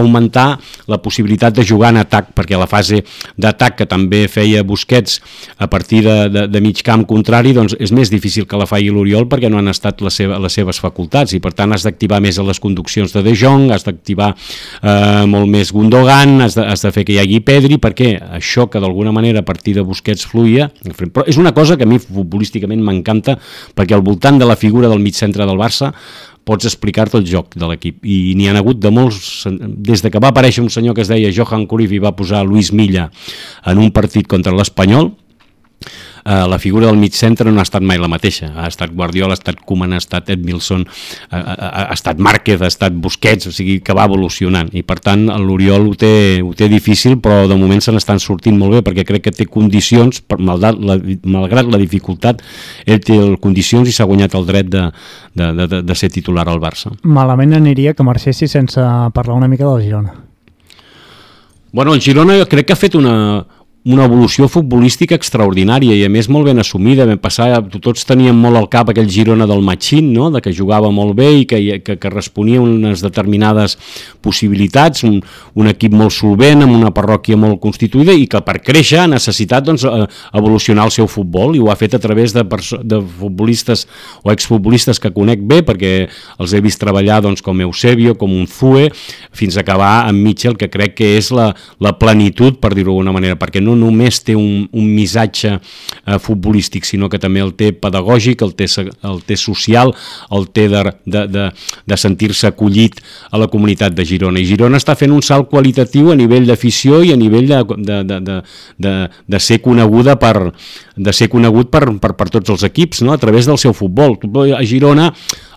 augmentar la possibilitat de jugar en atac, perquè la fase d'atac que també feia Busquets a partir de, de, de mig camp contrari, doncs és més difícil que la faci l'Oriol perquè no han estat la seva, les seves facultats i per tant has d'activar més a les conduccions de De Jong, has d'activar eh, molt més Gundogan, has de, has de fer que hi hagi Pedri, perquè això que d'alguna manera a partir de Busquets fluïa, però és una cosa que a mi futbolísticament m'encanta perquè al voltant de la figura del mig centre del Barça pots explicar-te el joc de l'equip. I n'hi ha hagut de molts des de que va aparèixer un senyor que es deia Johan Cruyff i va posar Luis Milla en un partit contra l'Espanyol eh, la figura del mig centre no ha estat mai la mateixa. Ha estat Guardiola, ha estat Koeman, ha estat Edmilson, ha, ha, ha estat Márquez, ha estat Busquets, o sigui que va evolucionant. I per tant l'Oriol ho, té, ho té difícil, però de moment se n'estan sortint molt bé perquè crec que té condicions, per, malgrat, la, malgrat la dificultat, ell té condicions i s'ha guanyat el dret de, de, de, de ser titular al Barça. Malament aniria que marxessi sense parlar una mica del Girona. Bueno, el Girona crec que ha fet una, una evolució futbolística extraordinària i a més molt ben assumida, vam passar, tots teníem molt al cap aquell Girona del Machín, no? de que jugava molt bé i que, que, que responia unes determinades possibilitats, un, un equip molt solvent, amb una parròquia molt constituïda i que per créixer ha necessitat doncs, eh, evolucionar el seu futbol i ho ha fet a través de, de futbolistes o exfutbolistes que conec bé perquè els he vist treballar doncs, com Eusebio, com un Fue, fins a acabar amb Mitchell, que crec que és la, la plenitud, per dir-ho d'alguna manera, perquè no no només té un, un missatge eh, futbolístic, sinó que també el té pedagògic, el té, el té social, el té de, de, de, de sentir-se acollit a la comunitat de Girona. I Girona està fent un salt qualitatiu a nivell d'afició i a nivell de, de, de, de, de, de ser coneguda per, de ser conegut per, per, per tots els equips, no? a través del seu futbol. A Girona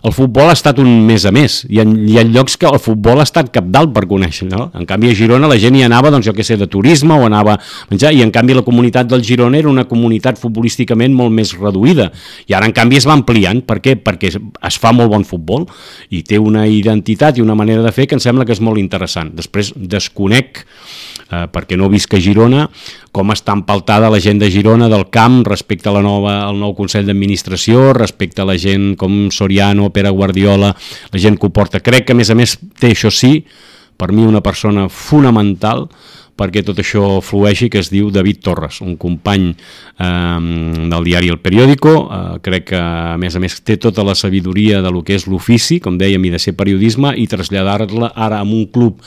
el futbol ha estat un més a més. Hi ha, hi ha llocs que el futbol ha estat capdalt per conèixer, no? En canvi, a Girona la gent hi anava, doncs, jo que sé, de turisme o anava a menjar, i en canvi la comunitat del Girona era una comunitat futbolísticament molt més reduïda. I ara, en canvi, es va ampliant. Per què? Perquè es fa molt bon futbol i té una identitat i una manera de fer que em sembla que és molt interessant. Després desconec eh, perquè no visc a Girona, com està empaltada la gent de Girona del camp respecte a la nova, al nou Consell d'Administració, respecte a la gent com Soriano, Pere Guardiola, la gent que ho porta. Crec que, a més a més, té això sí, per mi una persona fonamental perquè tot això flueixi, que es diu David Torres, un company eh, del diari El Periódico, eh, crec que a més a més té tota la sabidoria de lo que és l'ofici, com dèiem, i de ser periodisme, i traslladar-la ara en un club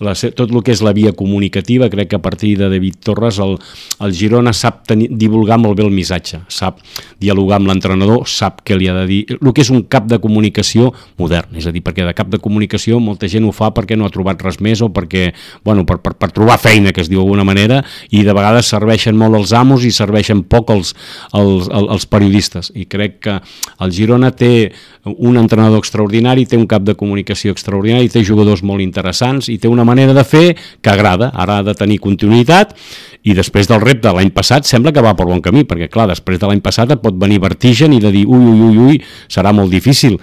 la, tot el que és la via comunicativa, crec que a partir de David Torres el, el Girona sap tenir, divulgar molt bé el missatge, sap dialogar amb l'entrenador, sap què li ha de dir, el que és un cap de comunicació modern, és a dir, perquè de cap de comunicació molta gent ho fa perquè no ha trobat res més o perquè, bueno, per, per, per trobar feina, que es diu d'alguna manera, i de vegades serveixen molt els amos i serveixen poc els, els, els, els periodistes, i crec que el Girona té un entrenador extraordinari, té un cap de comunicació extraordinari, té jugadors molt interessants i té una manera de fer que agrada, ara ha de tenir continuïtat i després del repte l'any passat sembla que va per bon camí, perquè clar, després de l'any passat et pot venir vertigen i de dir ui, ui, ui, ui, serà molt difícil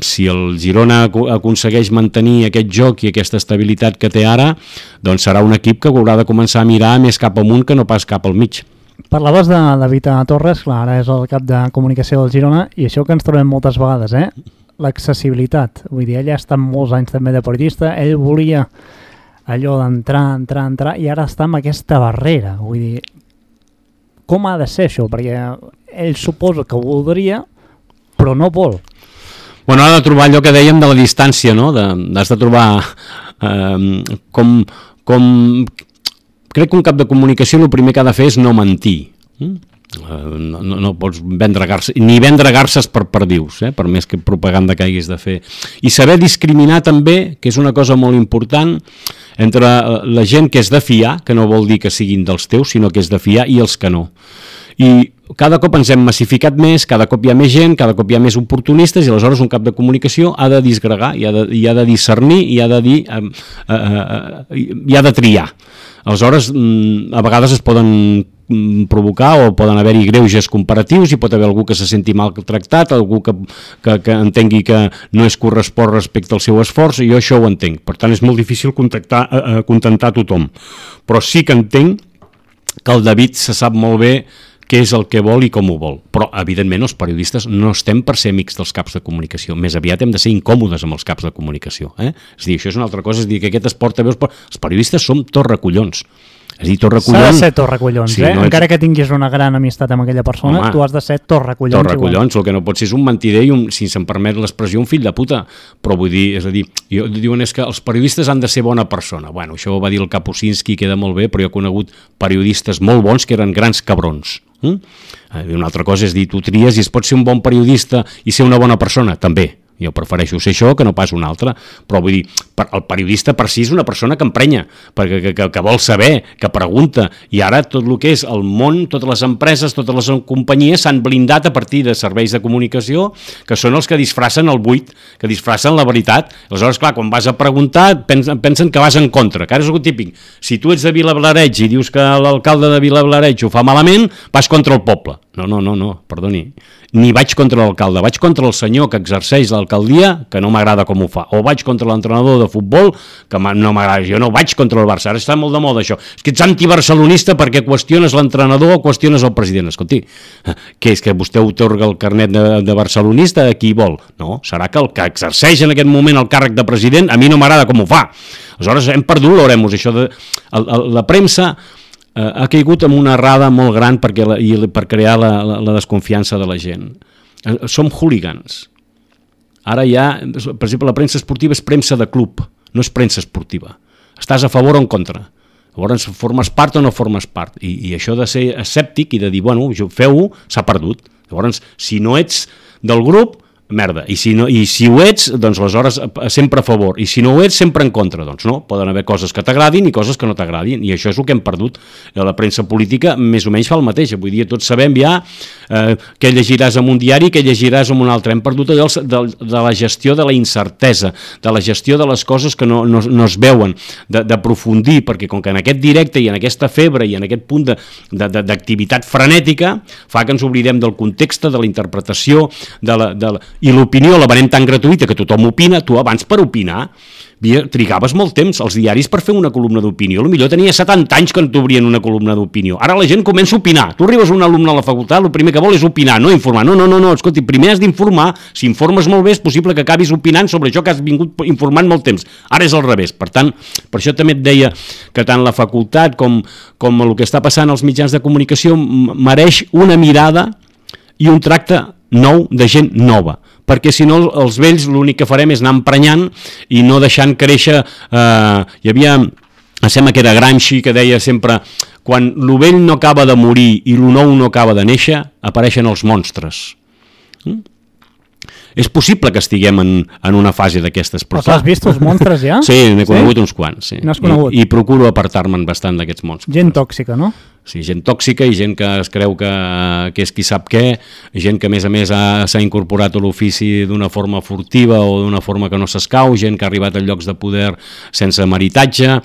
si el Girona aconsegueix mantenir aquest joc i aquesta estabilitat que té ara, doncs serà un equip que haurà de començar a mirar més cap amunt que no pas cap al mig. Parlaves de David Torres, clar, ara és el cap de comunicació del Girona, i això que ens trobem moltes vegades, eh? L'accessibilitat. Vull dir, ell ha estat molts anys també de periodista, ell volia allò d'entrar, entrar, entrar, i ara està amb aquesta barrera. Vull dir, com ha de ser això? Perquè ell suposa que voldria, però no vol. Bueno, ha de trobar allò que dèiem de la distància, no? Has de, de trobar eh, com, com crec que un cap de comunicació el primer que ha de fer és no mentir. Mm? no, no, no pots vendre garces, ni vendre garces per perdius, eh? per més que propaganda que haguis de fer. I saber discriminar també, que és una cosa molt important, entre la gent que és de fiar, que no vol dir que siguin dels teus, sinó que és de fiar, i els que no. I cada cop ens hem massificat més, cada cop hi ha més gent, cada cop hi ha més oportunistes i aleshores un cap de comunicació ha de disgregar, i ha de, i ha de discernir i ha de dir, eh, eh, eh, i ha de triar. Aleshores, mm, a vegades es poden mm, provocar o poden haver-hi greuges comparatius i pot haver algú que se senti mal tractat, algú que, que, que entengui que no és corresport respecte al seu esforç, i jo això ho entenc. Per tant, és molt difícil contactar, eh, eh contentar tothom. Però sí que entenc que el David se sap molt bé què és el que vol i com ho vol. Però, evidentment, els periodistes no estem per ser amics dels caps de comunicació. Més aviat hem de ser incòmodes amb els caps de comunicació. Eh? És dir, això és una altra cosa, és dir, que aquest esport també... Els periodistes som tots recollons. És dir, Torrecollons... S'ha de ser Torrecollons, sí, eh? No Encara ets... que tinguis una gran amistat amb aquella persona, Home, tu has de ser Torrecollons. Torrecollons, igual. el que no pot ser és un mentider i, un, si se'm permet l'expressió, un fill de puta. Però vull dir, és a dir, jo, diuen és que els periodistes han de ser bona persona. Bueno, això ho va dir el Kapusinski, queda molt bé, però jo he conegut periodistes molt bons que eren grans cabrons. Mm? Una altra cosa és dir, tu tries i es pot ser un bon periodista i ser una bona persona, també jo prefereixo ser això que no pas un altre, però vull dir, el periodista per si és una persona que emprenya, perquè, que, que, que vol saber, que pregunta, i ara tot el que és el món, totes les empreses, totes les companyies s'han blindat a partir de serveis de comunicació, que són els que disfracen el buit, que disfracen la veritat. Aleshores, clar, quan vas a preguntar, pensen, pensen que vas en contra, que ara és el típic. Si tu ets de Vilablareig i dius que l'alcalde de Vilablareig ho fa malament, vas contra el poble. No, no, no, no, perdoni. Ni vaig contra l'alcalde, vaig contra el senyor que exerceix l'alcaldia, que no m'agrada com ho fa, o vaig contra l'entrenador de futbol, que no m'agrada, jo no vaig contra el Barça, ara està molt de moda això, és que ets antibarcelonista perquè qüestiones l'entrenador o qüestiones el president, escolti, què és que vostè otorga el carnet de, de barcelonista a qui vol? No, serà que el que exerceix en aquest moment el càrrec de president a mi no m'agrada com ho fa, aleshores hem perdut l'oremos, això de el, el, la premsa eh, ha caigut en una errada molt gran perquè la, i per crear la, la, la desconfiança de la gent. Eh, som hooligans. Ara ja, per exemple, la premsa esportiva és premsa de club, no és premsa esportiva. Estàs a favor o en contra. Llavors, formes part o no formes part. I, i això de ser escèptic i de dir, bueno, feu-ho, s'ha perdut. Llavors, si no ets del grup, merda. I si, no, I si ho ets, doncs aleshores eh, sempre a favor. I si no ho ets, sempre en contra. Doncs no, poden haver coses que t'agradin i coses que no t'agradin. I això és el que hem perdut. La premsa política més o menys fa el mateix. Avui dia tots sabem ja eh, què llegiràs en un diari, què llegiràs en un altre. Hem perdut allò de, de la gestió de la incertesa, de la gestió de les coses que no, no, no es veuen, d'aprofundir, perquè com que en aquest directe i en aquesta febre i en aquest punt d'activitat frenètica fa que ens oblidem del context, de la interpretació, de la, de la i l'opinió la venem tan gratuïta que tothom opina, tu abans per opinar trigaves molt temps als diaris per fer una columna d'opinió. millor tenia 70 anys que t'obrien una columna d'opinió. Ara la gent comença a opinar. Tu arribes un alumne a la facultat, el primer que vol és opinar, no informar. No, no, no, no escolti, primer has d'informar. Si informes molt bé, és possible que acabis opinant sobre això que has vingut informant molt temps. Ara és al revés. Per tant, per això també et deia que tant la facultat com, com el que està passant als mitjans de comunicació mereix una mirada i un tracte nou de gent nova perquè si no els vells l'únic que farem és anar emprenyant i no deixant créixer eh, hi havia em sembla que era Gramsci que deia sempre quan lo vell no acaba de morir i lo nou no acaba de néixer apareixen els monstres mm? és possible que estiguem en, en una fase d'aquestes. Però has vist els monstres ja? Sí, n'he conegut sí? uns quants. Sí. No has conegut? I, i procuro apartar-me'n bastant d'aquests monstres. Gent tòxica, no? Sí, gent tòxica i gent que es creu que, que és qui sap què, gent que a més a més s'ha incorporat a l'ofici d'una forma furtiva o d'una forma que no s'escau, gent que ha arribat a llocs de poder sense meritatge,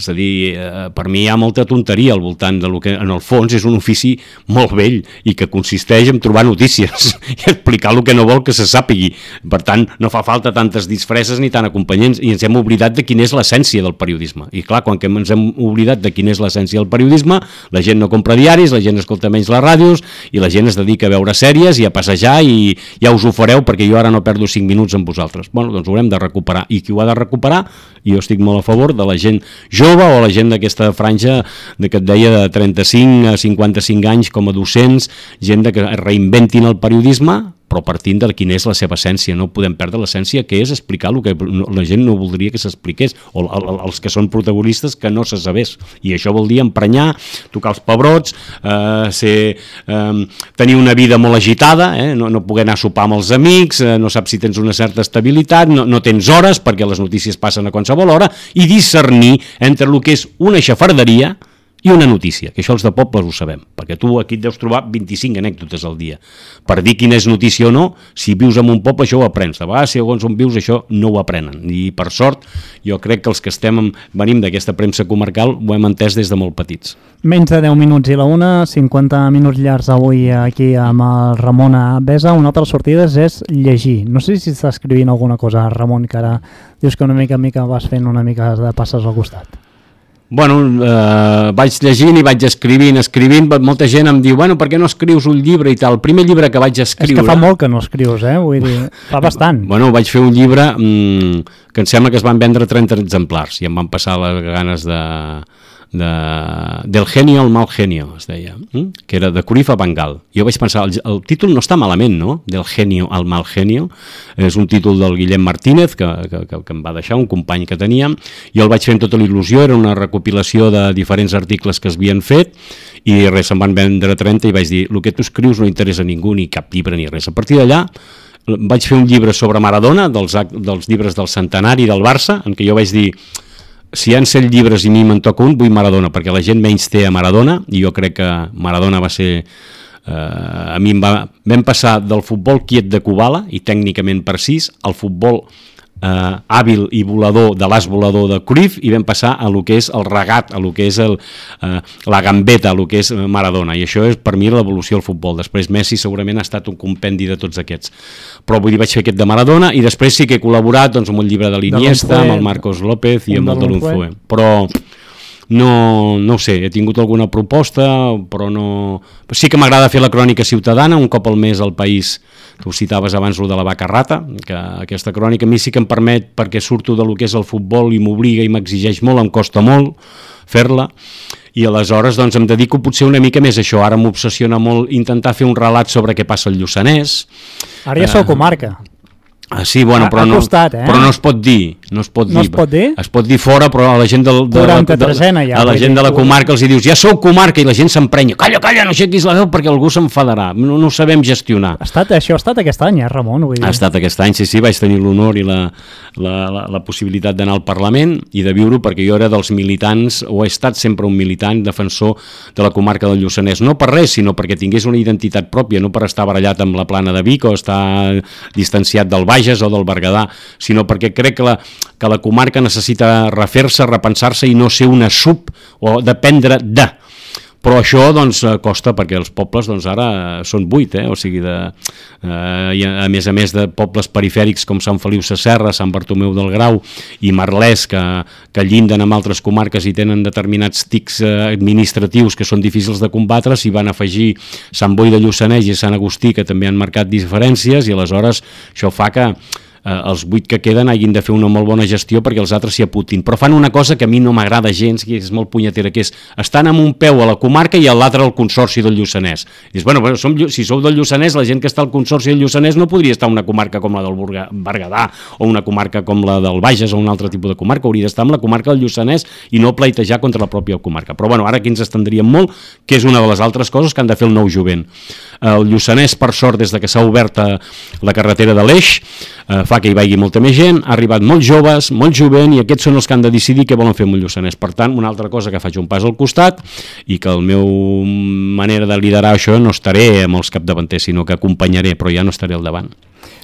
és a dir, eh, per mi hi ha molta tonteria al voltant de lo que en el fons és un ofici molt vell i que consisteix en trobar notícies i explicar el que no vol que se sàpigui. Per tant, no fa falta tantes disfresses ni tant acompanyents i ens hem oblidat de quina és l'essència del periodisme. I clar, quan que ens hem oblidat de quina és l'essència del periodisme, la gent no compra diaris, la gent escolta menys les ràdios i la gent es dedica a veure sèries i a passejar i ja us ho fareu perquè jo ara no perdo 5 minuts amb vosaltres. Bueno, doncs ho haurem de recuperar. I qui ho ha de recuperar? I jo estic molt a favor de la gent jove jove o la gent d'aquesta franja de que et deia de 35 a 55 anys com a docents, gent de que reinventin el periodisme però partint de quina és la seva essència. No podem perdre l'essència, que és explicar el que la gent no voldria que s'expliqués, o els que són protagonistes que no se sabés. I això vol dir emprenyar, tocar els pebrots, eh, ser, eh, tenir una vida molt agitada, eh, no, no poder anar a sopar amb els amics, eh, no saps si tens una certa estabilitat, no, no tens hores perquè les notícies passen a qualsevol hora, i discernir entre el que és una xafarderia, i una notícia, que això els de pobles ho sabem, perquè tu aquí et deus trobar 25 anècdotes al dia. Per dir quina és notícia o no, si vius en un poble això ho aprens. De vegades, segons on vius, això no ho aprenen. I per sort, jo crec que els que estem venim d'aquesta premsa comarcal ho hem entès des de molt petits. Menys de 10 minuts i la una, 50 minuts llargs avui aquí amb el Ramon Besa. Una altra sortida és llegir. No sé si està escrivint alguna cosa, Ramon, que ara dius que una mica en mica vas fent una mica de passes al costat. Bueno, eh, vaig llegint i vaig escrivint, escrivint, molta gent em diu, bueno, per què no escrius un llibre i tal? El primer llibre que vaig escriure... És que fa molt que no escrius, eh? Vull dir, fa bastant. Bueno, vaig fer un llibre mmm, que em sembla que es van vendre 30 exemplars i em van passar les ganes de, de, del genio al mal genio, es deia, hm? que era de Curifa Bangal. Jo vaig pensar, el, el títol no està malament, no?, del genio al mal genio, és un títol del Guillem Martínez, que, que, que, que em va deixar, un company que teníem, i el vaig fer amb tota la era una recopilació de diferents articles que es havien fet, i res, se'n van vendre 30 i vaig dir, el que tu escrius no interessa a ningú, ni cap llibre ni res. A partir d'allà vaig fer un llibre sobre Maradona, dels, dels llibres del centenari del Barça, en què jo vaig dir si hi ha 100 llibres i mi me'n toca un, vull Maradona, perquè la gent menys té a Maradona, i jo crec que Maradona va ser... Eh, a mi em va, vam passar del futbol quiet de Kubala, i tècnicament precís, al futbol eh, hàbil i volador de l'as volador de Cruyff i vam passar a lo que és el regat, a lo que és el, eh, la gambeta, a lo que és Maradona. I això és per mi l'evolució del futbol. Després Messi segurament ha estat un compendi de tots aquests. Però vull dir vaig fer aquest de Maradona i després sí que he col·laborat doncs, amb un llibre de l'Iniesta, amb el Marcos López i amb el de l'Unfue però no, no sé, he tingut alguna proposta, però no... Sí que m'agrada fer la crònica ciutadana, un cop al mes al país, tu citaves abans lo de la vaca rata, que aquesta crònica a mi sí que em permet, perquè surto de lo que és el futbol i m'obliga i m'exigeix molt, em costa molt fer-la, i aleshores doncs, em dedico potser una mica més a això, ara m'obsessiona molt intentar fer un relat sobre què passa al Lluçanès. Ara ja sou comarca. Ah, sí, bueno, però, no, costat, eh? però no es pot dir. No es pot No dir. es pot dir? Es pot dir fora, però a la gent del, de, la- de, 43ena ja, a la gent de la comarca els hi dius, ja sou comarca, i la gent s'emprenya, calla, calla, no aixequis la veu perquè algú s'enfadarà, no, no ho sabem gestionar. Ha estat, això ha estat aquest any, eh, Ramon? Vull dir. Ha estat aquest any, sí, sí, vaig tenir l'honor i la, la, la, la possibilitat d'anar al Parlament i de viure perquè jo era dels militants, o he estat sempre un militant defensor de la comarca del Lluçanès, no per res, sinó perquè tingués una identitat pròpia, no per estar barallat amb la plana de Vic o estar distanciat del Bages o del Berguedà, sinó perquè crec que la, que la comarca necessita refer-se, repensar-se i no ser una sub o dependre de però això doncs costa perquè els pobles doncs ara són vuit, eh? o sigui de, eh, i a, a més a més de pobles perifèrics com Sant Feliu Sacerra, Sant Bartomeu del Grau i Marlès que, que llinden amb altres comarques i tenen determinats tics eh, administratius que són difícils de combatre, s'hi van afegir Sant Boi de Lluçanès i Sant Agustí que també han marcat diferències i aleshores això fa que eh, els vuit que queden hagin de fer una molt bona gestió perquè els altres s'hi aputin. Però fan una cosa que a mi no m'agrada gens, que és molt punyetera, que és estan amb un peu a la comarca i a l'altre al Consorci del Lluçanès. I dius, bueno, som, si sou del Lluçanès, la gent que està al Consorci del Lluçanès no podria estar en una comarca com la del Berguedà o una comarca com la del Bages o un altre tipus de comarca, hauria d'estar amb la comarca del Lluçanès i no pleitejar contra la pròpia comarca. Però bueno, ara aquí ens estendríem molt, que és una de les altres coses que han de fer el nou jovent. El Lluçanès, per sort, des de que s'ha obert eh, la carretera de l'Eix, eh, fa que hi vagi molta més gent, ha arribat molts joves, molt jovent, i aquests són els que han de decidir què volen fer amb el Lluçanès. Per tant, una altra cosa que faig un pas al costat i que el meu manera de liderar això no estaré amb els capdavanters, sinó que acompanyaré, però ja no estaré al davant.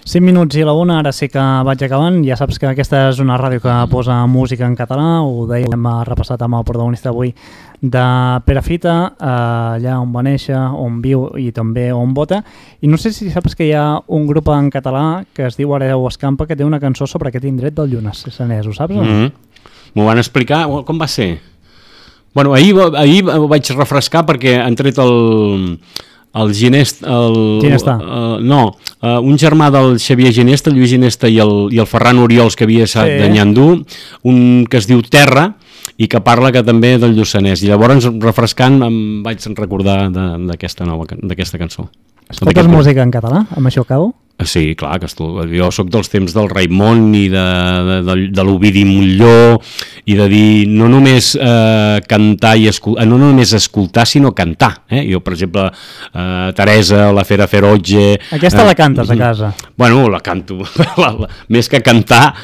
5 minuts i la una, ara sí que vaig acabant. Ja saps que aquesta és una ràdio que posa música en català, ho dèiem, hem repassat amb el protagonista avui de Perafita, eh, allà on va néixer, on viu i també on vota. I no sé si saps que hi ha un grup en català que es diu Areu Escampa que té una cançó sobre aquest indret del Lluçanès, ho saps? Mm -hmm. M'ho van explicar, com va ser? Bueno, ahir, ahir ho vaig refrescar perquè han tret el, el Ginest... El, Ginestà. Uh, no, uh, un germà del Xavier Ginesta, el Lluís Ginesta i el, i el Ferran Oriols, que havia estat sí. de Nyandú, un que es diu Terra, i que parla que també del Lluçanès. I llavors, refrescant, em vaig recordar de- d'aquesta nova d'aquesta cançó. Escoltes música en català? Amb això acabo? Sí, clar, que estu... jo sóc dels temps del Raimon i de, de, de, de l'Ovidi Molló i de dir no només eh, cantar i escoltar, no només escoltar, sinó cantar. Eh? Jo, per exemple, eh, Teresa, la Fera Ferotge... Aquesta la cantes a casa. Bueno, la canto. la, la, més que cantar,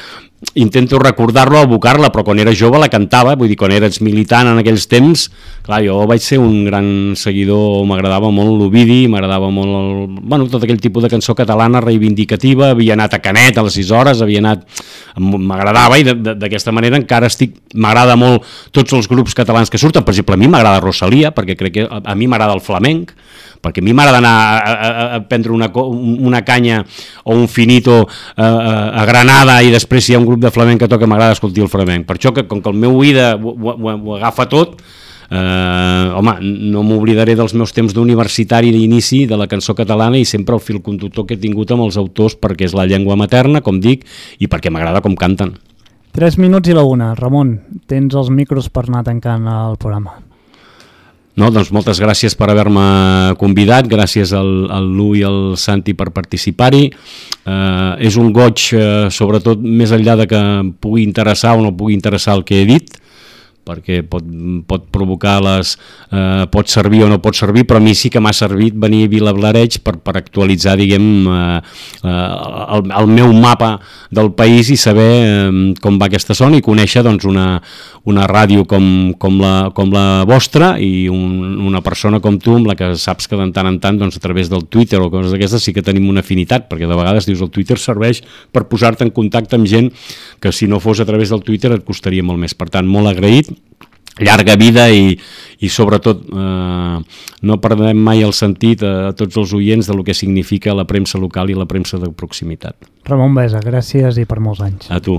intento recordar-lo, evocar-la, però quan era jove la cantava, vull dir, quan eres militant en aquells temps, clar, jo vaig ser un gran seguidor, m'agradava molt l'Ovidi, m'agradava molt el, bueno, tot aquell tipus de cançó catalana reivindicativa, havia anat a Canet a les 6 hores, havia anat, m'agradava i d'aquesta manera encara estic, m'agrada molt tots els grups catalans que surten, per exemple, a mi m'agrada Rosalia, perquè crec que a, mi m'agrada el flamenc, perquè a mi m'agrada anar a, a, a prendre una, una canya o un finito a, a, a Granada i després hi ha un grup de flamenc que toca m'agrada escoltar el flamenc. Per això que com que el meu oïda ho, ho, ho agafa tot, eh, home, no m'oblidaré dels meus temps d'universitari d'inici de la cançó catalana i sempre el fil conductor que he tingut amb els autors perquè és la llengua materna, com dic, i perquè m'agrada com canten. 3 minuts i la una. Ramon, tens els micros per anar tancant el programa. No, doncs moltes gràcies per haver-me convidat, gràcies al, al Lu i al Santi per participar-hi. Eh, és un goig, eh, sobretot més enllà de que em pugui interessar o no pugui interessar el que he dit, perquè pot, pot provocar les... Eh, pot servir o no pot servir, però a mi sí que m'ha servit venir a Vilablareig per, per actualitzar, diguem, eh, eh, el, el meu mapa del país i saber eh, com va aquesta zona i conèixer doncs, una, una ràdio com, com, la, com la vostra i un, una persona com tu amb la que saps que de tant en tant doncs, a través del Twitter o coses d'aquestes sí que tenim una afinitat, perquè de vegades dius el Twitter serveix per posar-te en contacte amb gent que si no fos a través del Twitter et costaria molt més. Per tant, molt agraït llarga vida i, i sobretot eh, no perdem mai el sentit a, a tots els oients de lo que significa la premsa local i la premsa de proximitat. Ramon Besa, gràcies i per molts anys. A tu,